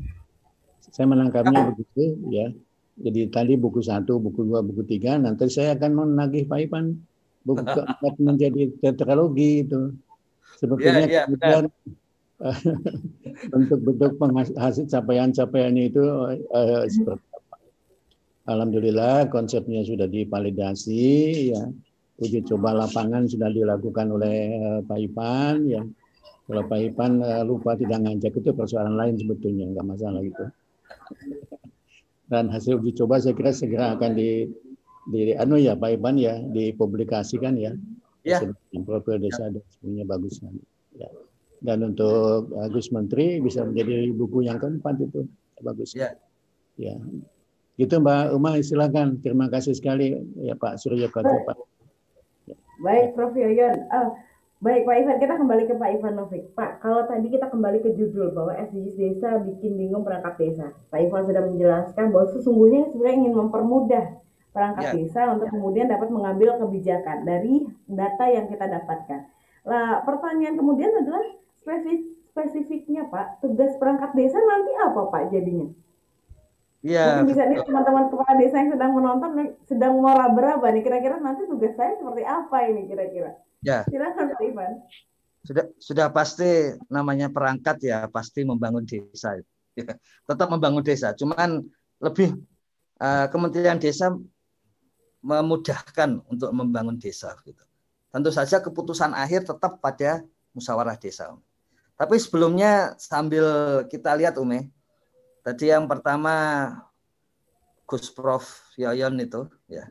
Saya menangkapnya begitu ya. Jadi tadi buku satu, buku dua, buku tiga. Nanti saya akan menagih Pak Ivan buku keempat menjadi tetralogi itu. Sebetulnya yeah, yeah, kemudian bentuk-bentuk penghasil capaian-capaiannya itu uh, seperti apa. Alhamdulillah konsepnya sudah divalidasi ya. Uji coba lapangan sudah dilakukan oleh uh, Pak Ipan ya. Kalau Pak Ipan uh, lupa tidak ngajak itu persoalan lain sebetulnya nggak masalah itu. Dan hasil uji coba saya kira segera akan di di anu ya Pak Iban ya dipublikasikan ya. Ya. Profil desa dan semuanya bagus kan. Ya. Dan untuk Agus Menteri bisa menjadi buku yang keempat itu bagus. Ya. Ya. Gitu Mbak Uma silakan. Terima kasih sekali ya Pak Surya Koco Pak. Ya. Baik Prof Yoyon. Uh, baik Pak Ivan kita kembali ke Pak Ivan Novik. Pak kalau tadi kita kembali ke judul bahwa SDGs desa bikin bingung perangkat desa. Pak Ivan sudah menjelaskan bahwa sesungguhnya sebenarnya ingin mempermudah perangkat ya. desa untuk ya. kemudian dapat mengambil kebijakan dari data yang kita dapatkan. Lah, pertanyaan kemudian adalah spesifik, spesifiknya Pak, tugas perangkat desa nanti apa Pak jadinya? Iya. Mungkin bisa nih teman-teman kepala desa yang sedang menonton sedang mau berapa nih kira-kira nanti tugas saya seperti apa ini kira-kira? Ya. Silakan Pak Ivan. Sudah sudah pasti namanya perangkat ya pasti membangun desa. Ya, tetap membangun desa. Cuman lebih uh, Kementerian Desa memudahkan untuk membangun desa gitu. Tentu saja keputusan akhir tetap pada musyawarah desa. Tapi sebelumnya sambil kita lihat Ume, tadi yang pertama Gus Prof Yoyon itu ya.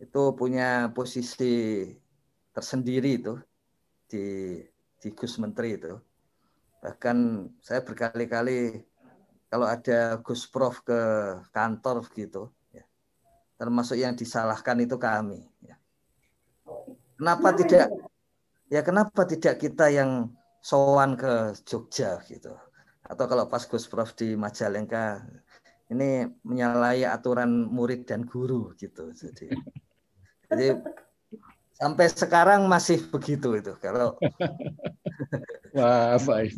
Itu punya posisi tersendiri itu di di Gus Menteri itu. Bahkan saya berkali-kali kalau ada Gus Prof ke kantor gitu, termasuk yang disalahkan itu kami. Ya. Kenapa tidak? Ya kenapa tidak kita yang sowan ke Jogja gitu? Atau kalau pas Gus Prof di Majalengka ini menyalahi aturan murid dan guru gitu. Jadi, jadi sampai sekarang masih begitu itu kalau Wah, baik.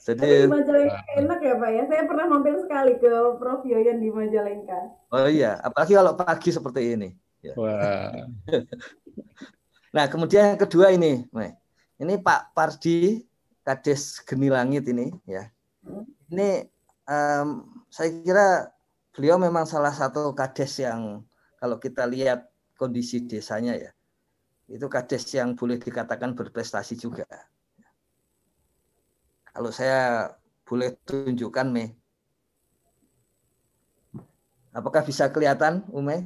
Jadi di Majalengka enak ya Pak ya. Saya pernah mampir sekali ke Prof Yoyon di Majalengka. Oh iya, apalagi kalau pagi seperti ini. Ya. Wah. nah kemudian yang kedua ini, ini Pak Pardi Kades Geni Langit ini ya. Ini um, saya kira beliau memang salah satu kades yang kalau kita lihat kondisi desanya ya, itu kades yang boleh dikatakan berprestasi juga kalau saya boleh tunjukkan, Mei. Apakah bisa kelihatan, Ume?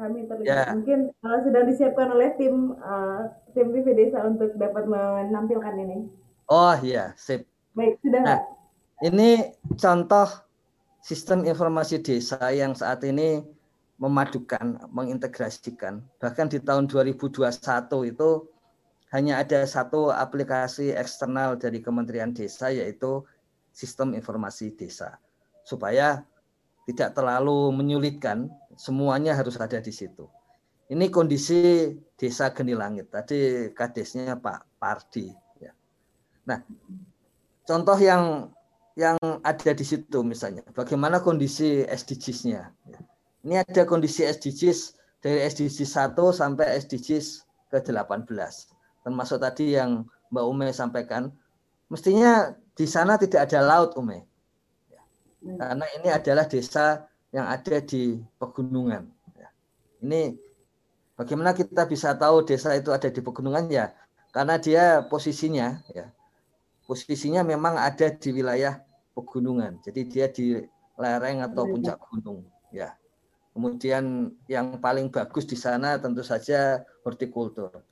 Kami terlihat. Ya. Mungkin uh, sudah disiapkan oleh tim uh, tim TV Desa untuk dapat menampilkan ini. Oh iya, sip. Baik, sudah, nah, Ini contoh sistem informasi desa yang saat ini memadukan, mengintegrasikan. Bahkan di tahun 2021 itu hanya ada satu aplikasi eksternal dari Kementerian Desa yaitu sistem informasi desa supaya tidak terlalu menyulitkan semuanya harus ada di situ. Ini kondisi desa Geni Langit. Tadi kadesnya Pak Pardi. Ya. Nah, contoh yang yang ada di situ misalnya, bagaimana kondisi SDGs-nya. Ya. Ini ada kondisi SDGs dari SDGs 1 sampai SDGs ke 18 termasuk tadi yang Mbak Ume sampaikan, mestinya di sana tidak ada laut Ume. Ya. Karena ini adalah desa yang ada di pegunungan. Ya. Ini bagaimana kita bisa tahu desa itu ada di pegunungan ya? Karena dia posisinya ya, posisinya memang ada di wilayah pegunungan. Jadi dia di lereng atau puncak gunung. ya. Kemudian yang paling bagus di sana tentu saja hortikultur.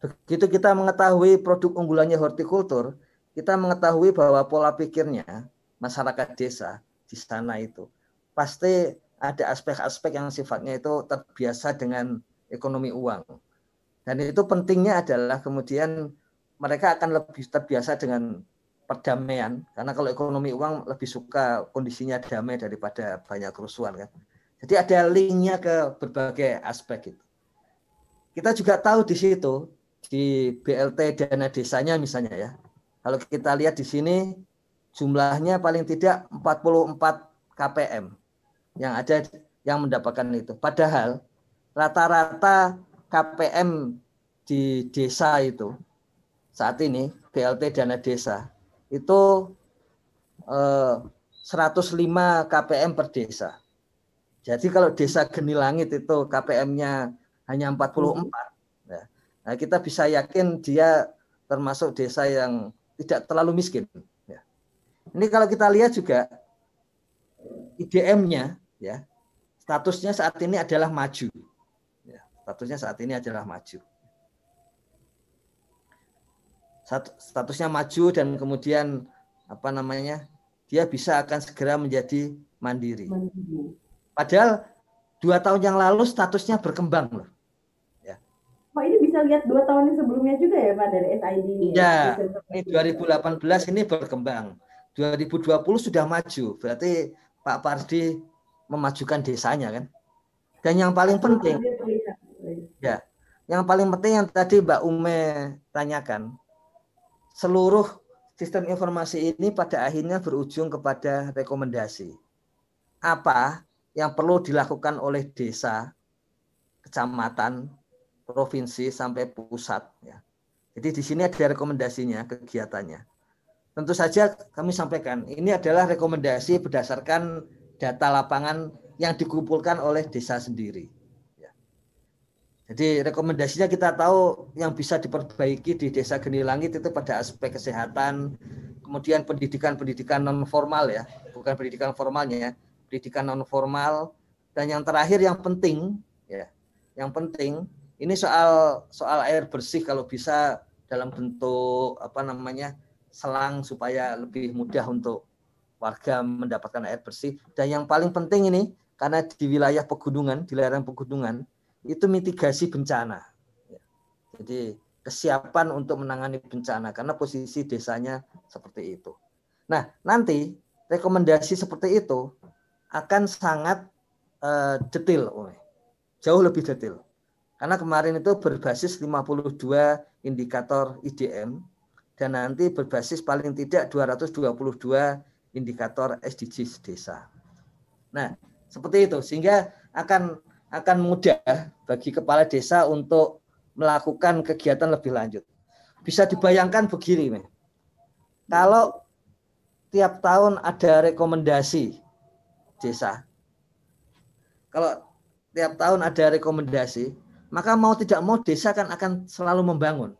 Begitu kita mengetahui produk unggulannya hortikultur, kita mengetahui bahwa pola pikirnya masyarakat desa di sana itu pasti ada aspek-aspek yang sifatnya itu terbiasa dengan ekonomi uang. Dan itu pentingnya adalah kemudian mereka akan lebih terbiasa dengan perdamaian karena kalau ekonomi uang lebih suka kondisinya damai daripada banyak kerusuhan kan. Jadi ada linknya ke berbagai aspek itu. Kita juga tahu di situ di BLT dana desanya misalnya ya. Kalau kita lihat di sini jumlahnya paling tidak 44 KPM yang ada yang mendapatkan itu. Padahal rata-rata KPM di desa itu saat ini BLT dana desa itu eh, 105 KPM per desa. Jadi kalau desa Geni Langit itu KPM-nya hanya 44, ya, nah kita bisa yakin dia termasuk desa yang tidak terlalu miskin. Ini kalau kita lihat juga IDM-nya, ya statusnya saat ini adalah maju. Ya, statusnya saat ini adalah maju. Statusnya maju dan kemudian apa namanya dia bisa akan segera menjadi mandiri. Padahal dua tahun yang lalu statusnya berkembang loh. Ya. Oh ini bisa lihat dua tahun yang sebelumnya juga ya Pak dari SID ini. Ya, ini 2018 ini berkembang. 2020 sudah maju, berarti Pak Pardi memajukan desanya kan. Dan yang paling penting, ya, yang paling penting yang tadi Mbak Ume tanyakan, seluruh sistem informasi ini pada akhirnya berujung kepada rekomendasi. Apa yang perlu dilakukan oleh desa, kecamatan, provinsi sampai pusat ya. Jadi di sini ada rekomendasinya, kegiatannya. Tentu saja kami sampaikan, ini adalah rekomendasi berdasarkan data lapangan yang dikumpulkan oleh desa sendiri. Ya. Jadi rekomendasinya kita tahu yang bisa diperbaiki di Desa Geni Langit itu pada aspek kesehatan, kemudian pendidikan-pendidikan non formal ya, bukan pendidikan formalnya, ya pendidikan non formal dan yang terakhir yang penting ya yang penting ini soal soal air bersih kalau bisa dalam bentuk apa namanya selang supaya lebih mudah untuk warga mendapatkan air bersih. Dan yang paling penting ini karena di wilayah pegunungan di lereng pegunungan itu mitigasi bencana. Jadi kesiapan untuk menangani bencana karena posisi desanya seperti itu. Nah nanti rekomendasi seperti itu akan sangat uh, detail, jauh lebih detail. Karena kemarin itu berbasis 52 indikator IDM dan nanti berbasis paling tidak 222 indikator SDGs desa. Nah, seperti itu sehingga akan akan mudah bagi kepala desa untuk melakukan kegiatan lebih lanjut. Bisa dibayangkan begini, nih. Kalau tiap tahun ada rekomendasi desa. Kalau tiap tahun ada rekomendasi, maka mau tidak mau desa kan akan selalu membangun.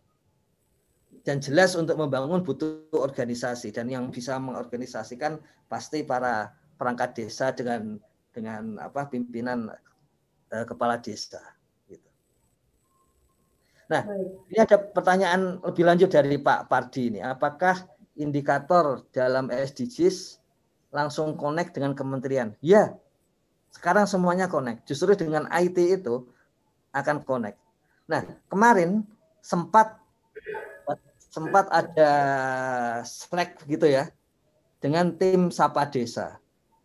Dan jelas untuk membangun butuh organisasi dan yang bisa mengorganisasikan pasti para perangkat desa dengan dengan apa pimpinan eh, kepala desa. Gitu. Nah, ini ada pertanyaan lebih lanjut dari Pak Pardi ini. Apakah indikator dalam SDGs langsung connect dengan kementerian. Ya, sekarang semuanya connect. Justru dengan IT itu akan connect. Nah, kemarin sempat sempat ada Slack gitu ya dengan tim Sapa Desa.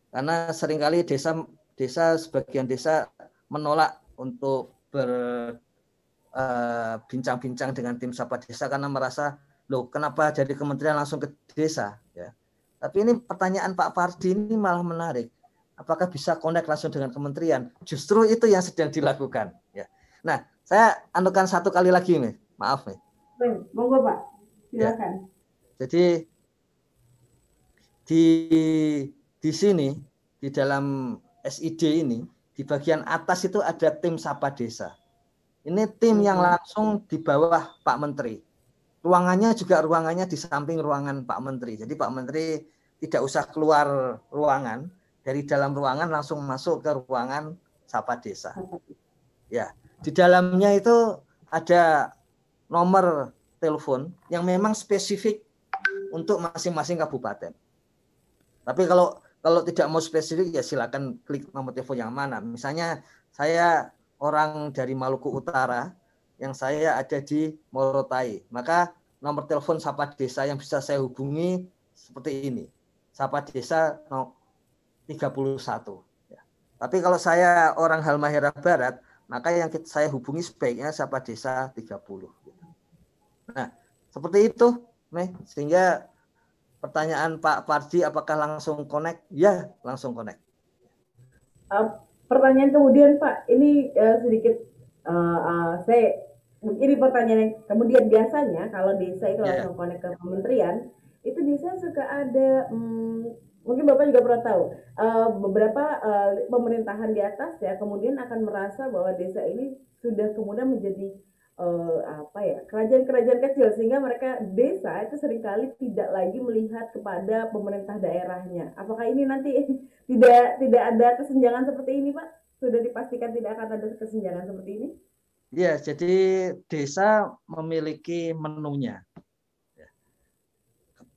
Karena sering kali desa desa sebagian desa menolak untuk berbincang-bincang uh, dengan tim Sapa Desa karena merasa loh kenapa jadi kementerian langsung ke desa ya tapi ini pertanyaan Pak Pardi ini malah menarik. Apakah bisa connect langsung dengan kementerian? Justru itu yang sedang dilakukan. Ya. Nah, saya anukan satu kali lagi nih. Maaf nih. Monggo Pak. Ya. Silakan. Ya. Jadi di di sini di dalam SID ini di bagian atas itu ada tim Sapa Desa. Ini tim yang langsung di bawah Pak Menteri ruangannya juga ruangannya di samping ruangan Pak Menteri. Jadi Pak Menteri tidak usah keluar ruangan, dari dalam ruangan langsung masuk ke ruangan sapa desa. Ya, di dalamnya itu ada nomor telepon yang memang spesifik untuk masing-masing kabupaten. Tapi kalau kalau tidak mau spesifik ya silakan klik nomor telepon yang mana. Misalnya saya orang dari Maluku Utara yang saya ada di Morotai, maka nomor telepon sapa desa yang bisa saya hubungi seperti ini. Sapa desa 31. Ya. Tapi kalau saya orang Halmahera Barat, maka yang saya hubungi sebaiknya sapa desa 30. Nah, seperti itu, nih, sehingga pertanyaan Pak Pardi apakah langsung connect? Ya, langsung connect. Uh, pertanyaan kemudian Pak, ini uh, sedikit uh, uh, saya ini pertanyaan yang kemudian biasanya kalau desa itu yeah. langsung connect ke kementerian itu bisa suka ada hmm, mungkin bapak juga pernah tahu uh, beberapa uh, pemerintahan di atas ya kemudian akan merasa bahwa desa ini sudah kemudian menjadi uh, apa ya kerajaan-kerajaan kecil sehingga mereka desa itu sering kali tidak lagi melihat kepada pemerintah daerahnya. Apakah ini nanti tidak tidak ada kesenjangan seperti ini, Pak? Sudah dipastikan tidak akan ada kesenjangan seperti ini? Ya, jadi desa memiliki menunya.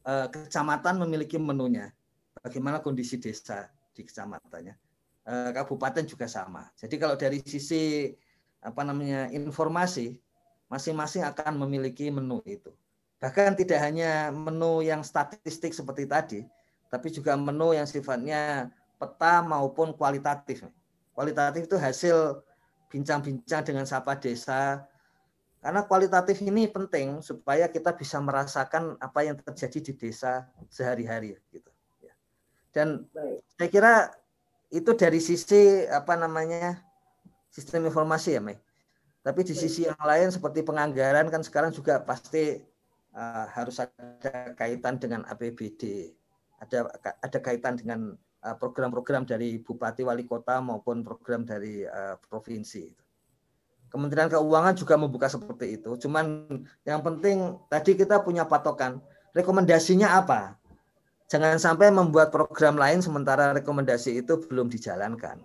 Eh, kecamatan memiliki menunya. Bagaimana kondisi desa di kecamatannya? Eh, kabupaten juga sama. Jadi kalau dari sisi apa namanya informasi masing-masing akan memiliki menu itu. Bahkan tidak hanya menu yang statistik seperti tadi, tapi juga menu yang sifatnya peta maupun kualitatif. Kualitatif itu hasil bincang-bincang dengan sapa desa. Karena kualitatif ini penting supaya kita bisa merasakan apa yang terjadi di desa sehari-hari gitu. Dan saya kira itu dari sisi apa namanya sistem informasi ya, Mei. Tapi di sisi yang lain seperti penganggaran kan sekarang juga pasti uh, harus ada kaitan dengan APBD, ada ada kaitan dengan eh, program-program uh, dari bupati wali kota maupun program dari uh, provinsi. Kementerian Keuangan juga membuka seperti itu. Cuman yang penting tadi kita punya patokan rekomendasinya apa. Jangan sampai membuat program lain sementara rekomendasi itu belum dijalankan.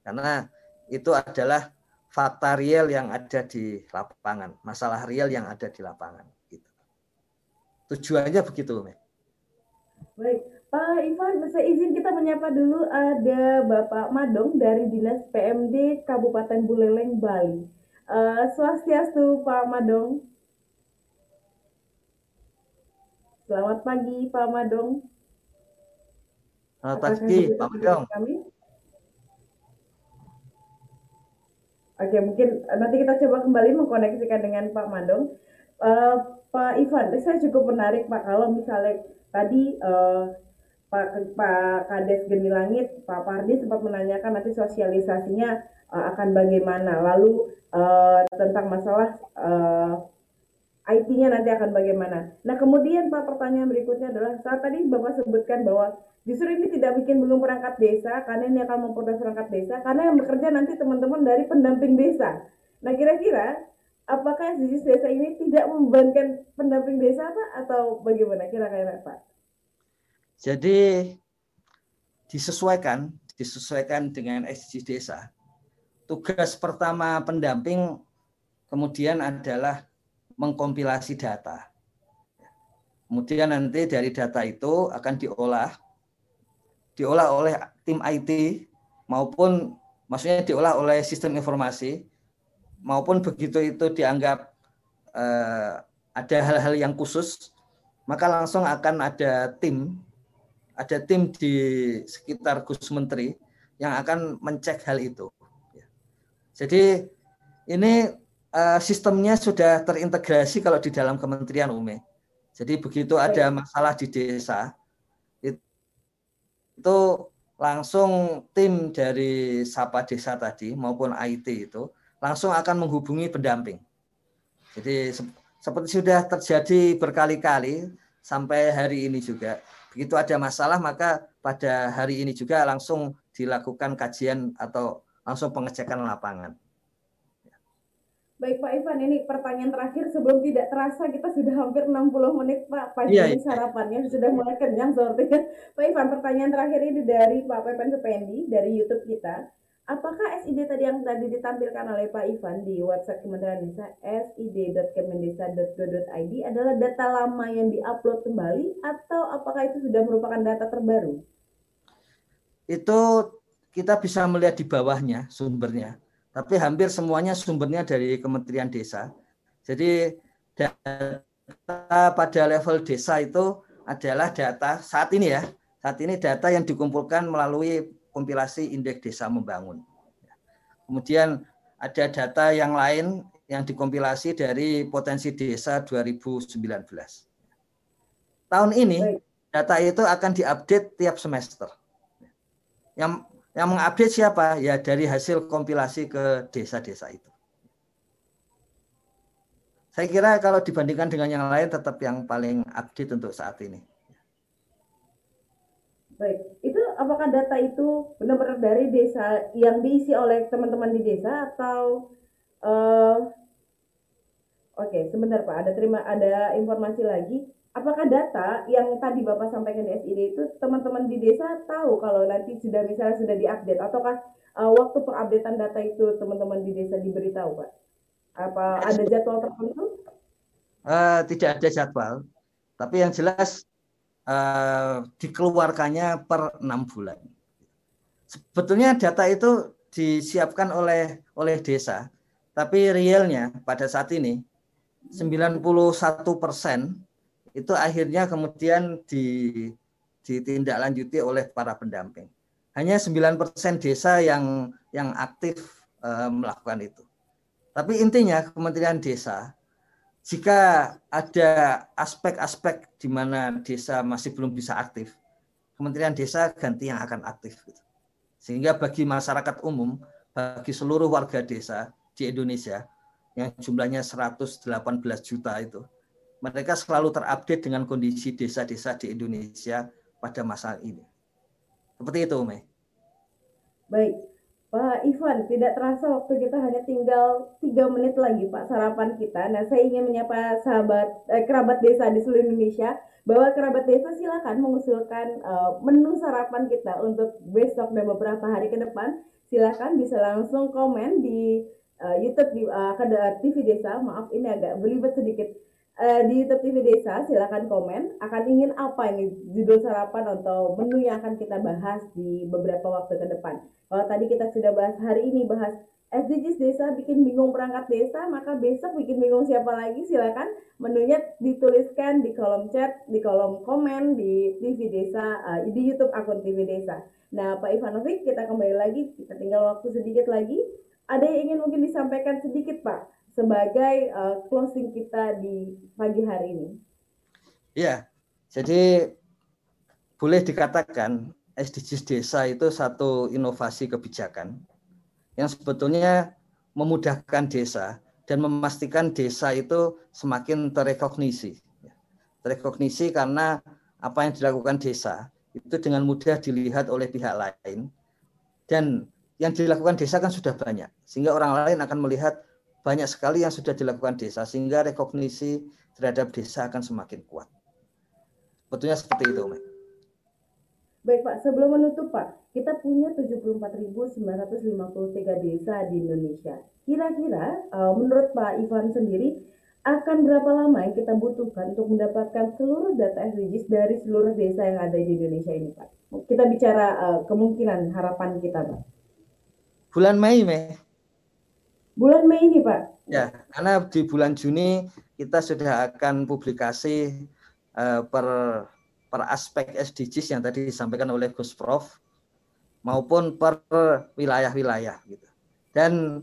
Karena itu adalah fakta real yang ada di lapangan, masalah real yang ada di lapangan. Gitu. Tujuannya begitu, Me. Baik, Pak Ivan, saya izin kita menyapa dulu ada Bapak Madong dari Dinas PMD Kabupaten Buleleng, Bali. Uh, swastiastu Pak Madong. Selamat pagi Pak Madong. Selamat pagi Pak Madong. Kami? Oke, mungkin eh, nanti kita coba kembali mengkoneksikan dengan Pak Mandong. Uh, Pak Ivan, saya cukup menarik Pak kalau misalnya tadi uh, Pak Pak Kades Geni Langit, Pak Pardi sempat menanyakan nanti sosialisasinya uh, akan bagaimana. Lalu uh, tentang masalah uh, IT-nya nanti akan bagaimana. Nah kemudian Pak pertanyaan berikutnya adalah saat tadi Bapak sebutkan bahwa Justru ini tidak bikin belum perangkat desa karena ini akan memperluas perangkat desa karena yang bekerja nanti teman-teman dari pendamping desa. Nah kira-kira apakah SDGs desa ini tidak membebankan pendamping desa Pak atau bagaimana kira-kira Pak? Jadi disesuaikan disesuaikan dengan SDGs desa. Tugas pertama pendamping kemudian adalah mengkompilasi data. Kemudian nanti dari data itu akan diolah diolah oleh tim IT maupun maksudnya diolah oleh sistem informasi maupun begitu itu dianggap eh, ada hal-hal yang khusus maka langsung akan ada tim ada tim di sekitar Gus Menteri yang akan mencek hal itu. Jadi ini eh, sistemnya sudah terintegrasi kalau di dalam Kementerian Ume. Jadi begitu ada masalah di desa, itu langsung tim dari Sapa Desa tadi maupun IT itu langsung akan menghubungi pendamping. Jadi seperti sudah terjadi berkali-kali sampai hari ini juga. Begitu ada masalah maka pada hari ini juga langsung dilakukan kajian atau langsung pengecekan lapangan. Baik Pak Ivan, ini pertanyaan terakhir sebelum tidak terasa kita sudah hampir 60 menit Pak pagi Iya, ini iya. sarapannya sudah mulai kenyang sepertinya. Pak Ivan, pertanyaan terakhir ini dari Pak Pepen Supendi dari YouTube kita. Apakah SID tadi yang tadi ditampilkan oleh Pak Ivan di website Kementerian Desa sid.kemendesa.go.id adalah data lama yang diupload kembali atau apakah itu sudah merupakan data terbaru? Itu kita bisa melihat di bawahnya sumbernya. Tapi hampir semuanya sumbernya dari Kementerian Desa. Jadi data pada level desa itu adalah data saat ini ya. Saat ini data yang dikumpulkan melalui kompilasi indeks desa membangun. Kemudian ada data yang lain yang dikompilasi dari potensi desa 2019. Tahun ini data itu akan diupdate tiap semester. Yang yang mengupdate siapa? Ya dari hasil kompilasi ke desa-desa itu. Saya kira kalau dibandingkan dengan yang lain tetap yang paling update untuk saat ini. Baik, itu apakah data itu benar-benar dari desa yang diisi oleh teman-teman di desa atau uh, Oke, sebentar Pak, ada terima ada informasi lagi. Apakah data yang tadi Bapak sampaikan di SID itu teman-teman di desa tahu kalau nanti sudah misalnya sudah diupdate ataukah uh, waktu pengupdatean data itu teman-teman di desa diberitahu Pak? Apa ada jadwal tertentu? Uh, tidak ada jadwal, tapi yang jelas uh, dikeluarkannya per enam bulan. Sebetulnya data itu disiapkan oleh oleh desa, tapi realnya pada saat ini 91 persen itu akhirnya kemudian ditindaklanjuti oleh para pendamping. Hanya 9 persen desa yang yang aktif uh, melakukan itu. Tapi intinya Kementerian Desa, jika ada aspek-aspek di mana desa masih belum bisa aktif, Kementerian Desa ganti yang akan aktif. Gitu. Sehingga bagi masyarakat umum, bagi seluruh warga desa di Indonesia, yang jumlahnya 118 juta itu, mereka selalu terupdate dengan kondisi desa-desa di Indonesia pada masa ini. Seperti itu, Mei. Baik, Pak Ivan, tidak terasa waktu kita hanya tinggal tiga menit lagi Pak sarapan kita. Nah, saya ingin menyapa sahabat eh, kerabat desa di seluruh Indonesia bahwa kerabat desa silakan mengusulkan uh, menu sarapan kita untuk besok dan beberapa hari ke depan. Silakan bisa langsung komen di uh, YouTube di uh, TV Desa. Maaf ini agak belibet sedikit. Uh, di YouTube TV Desa silakan komen akan ingin apa ini judul sarapan atau menu yang akan kita bahas di beberapa waktu ke depan. Kalau tadi kita sudah bahas hari ini bahas SDGs desa bikin bingung perangkat desa, maka besok bikin bingung siapa lagi silakan menunya dituliskan di kolom chat, di kolom komen di TV Desa, uh, di YouTube akun TV Desa. Nah, Pak Ivanovic, kita kembali lagi, kita tinggal waktu sedikit lagi. Ada yang ingin mungkin disampaikan sedikit, Pak, sebagai uh, closing kita di pagi hari ini? Ya, jadi boleh dikatakan SDGs desa itu satu inovasi kebijakan yang sebetulnya memudahkan desa dan memastikan desa itu semakin terekognisi. Terekognisi karena apa yang dilakukan desa itu dengan mudah dilihat oleh pihak lain dan yang dilakukan desa kan sudah banyak sehingga orang lain akan melihat banyak sekali yang sudah dilakukan desa sehingga rekognisi terhadap desa akan semakin kuat. Betulnya seperti itu, Mek. Baik Pak, sebelum menutup Pak, kita punya 74.953 desa di Indonesia. Kira-kira uh, menurut Pak Ivan sendiri akan berapa lama yang kita butuhkan untuk mendapatkan seluruh data SDGs dari seluruh desa yang ada di Indonesia ini Pak? Kita bicara uh, kemungkinan harapan kita Pak. Bulan Mei, Mei. Bulan Mei ini Pak? Ya, karena di bulan Juni kita sudah akan publikasi uh, per per aspek SDGs yang tadi disampaikan oleh Gus Prof maupun per wilayah-wilayah gitu. Dan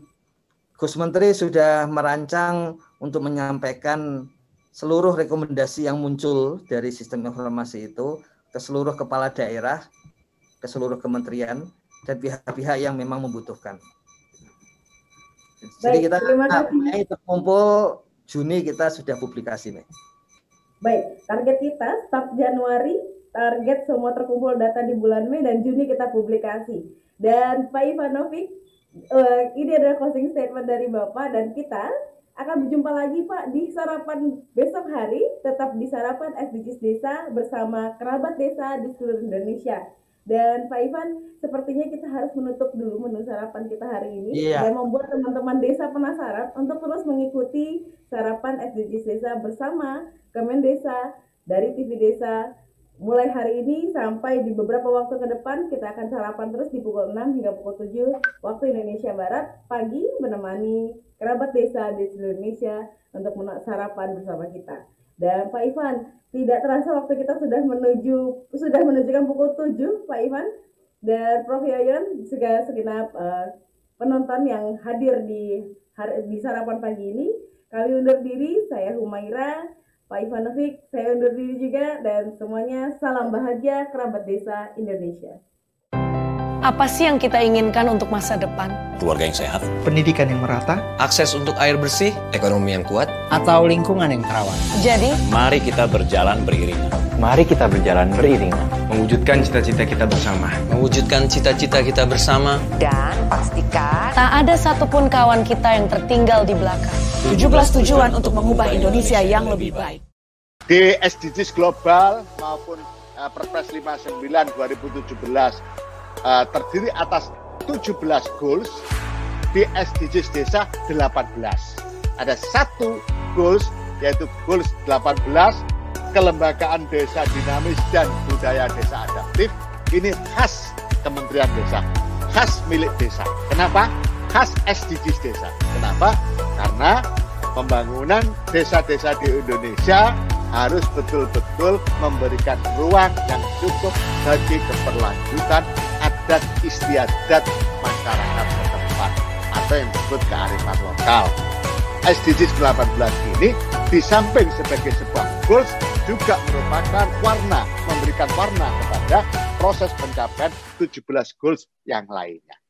Gus Menteri sudah merancang untuk menyampaikan seluruh rekomendasi yang muncul dari sistem informasi itu ke seluruh kepala daerah, ke seluruh kementerian dan pihak-pihak yang memang membutuhkan. Jadi kita Mei terkumpul Juni kita sudah publikasi nih. Baik, target kita start Januari, target semua terkumpul data di bulan Mei dan Juni kita publikasi. Dan Pak Ivanovic, uh, ini adalah closing statement dari Bapak dan kita akan berjumpa lagi Pak di sarapan besok hari tetap di sarapan SDGs Desa bersama kerabat desa di seluruh Indonesia. Dan Pak Ivan, sepertinya kita harus menutup dulu menu sarapan kita hari ini Iya. dan membuat teman-teman desa penasaran untuk terus mengikuti sarapan SDGs Desa bersama Kemen Desa dari TV Desa mulai hari ini sampai di beberapa waktu ke depan kita akan sarapan terus di pukul 6 hingga pukul 7 waktu Indonesia Barat pagi menemani kerabat desa di seluruh Indonesia untuk sarapan bersama kita. Dan Pak Ivan, tidak terasa waktu kita sudah menuju sudah menunjukkan pukul 7 Pak Ivan dan Prof Yoyon juga segenap eh, penonton yang hadir di di sarapan pagi ini. Kami undur diri, saya Humaira, Pak Ivanovic, saya undur diri juga dan semuanya salam bahagia kerabat desa Indonesia. Apa sih yang kita inginkan untuk masa depan? Keluarga yang sehat, Pendidikan yang merata, akses untuk air bersih, ekonomi yang kuat, atau lingkungan yang terawat. Jadi, mari kita berjalan beriringan. mari kita berjalan beriringan. Mewujudkan cita-cita kita bersama. mewujudkan cita-cita kita bersama, Dan pastikan tak ada satupun kawan kita yang tertinggal di belakang. 17 tujuan untuk mengubah Indonesia yang lebih baik. di SDGs global maupun uh, Perpres 59 2017 uh, terdiri atas 17 goals di SDGs desa 18. Ada satu goals yaitu goals 18 kelembagaan desa dinamis dan budaya desa adaptif ini khas Kementerian Desa, khas milik desa. Kenapa? Khas SDGs desa. Kenapa? Karena pembangunan desa-desa di Indonesia harus betul-betul memberikan ruang yang cukup bagi keberlanjutan adat istiadat masyarakat setempat atau yang disebut kearifan lokal. SDGs 18 ini di samping sebagai sebuah goals juga merupakan warna, memberikan warna kepada proses pencapaian 17 goals yang lainnya.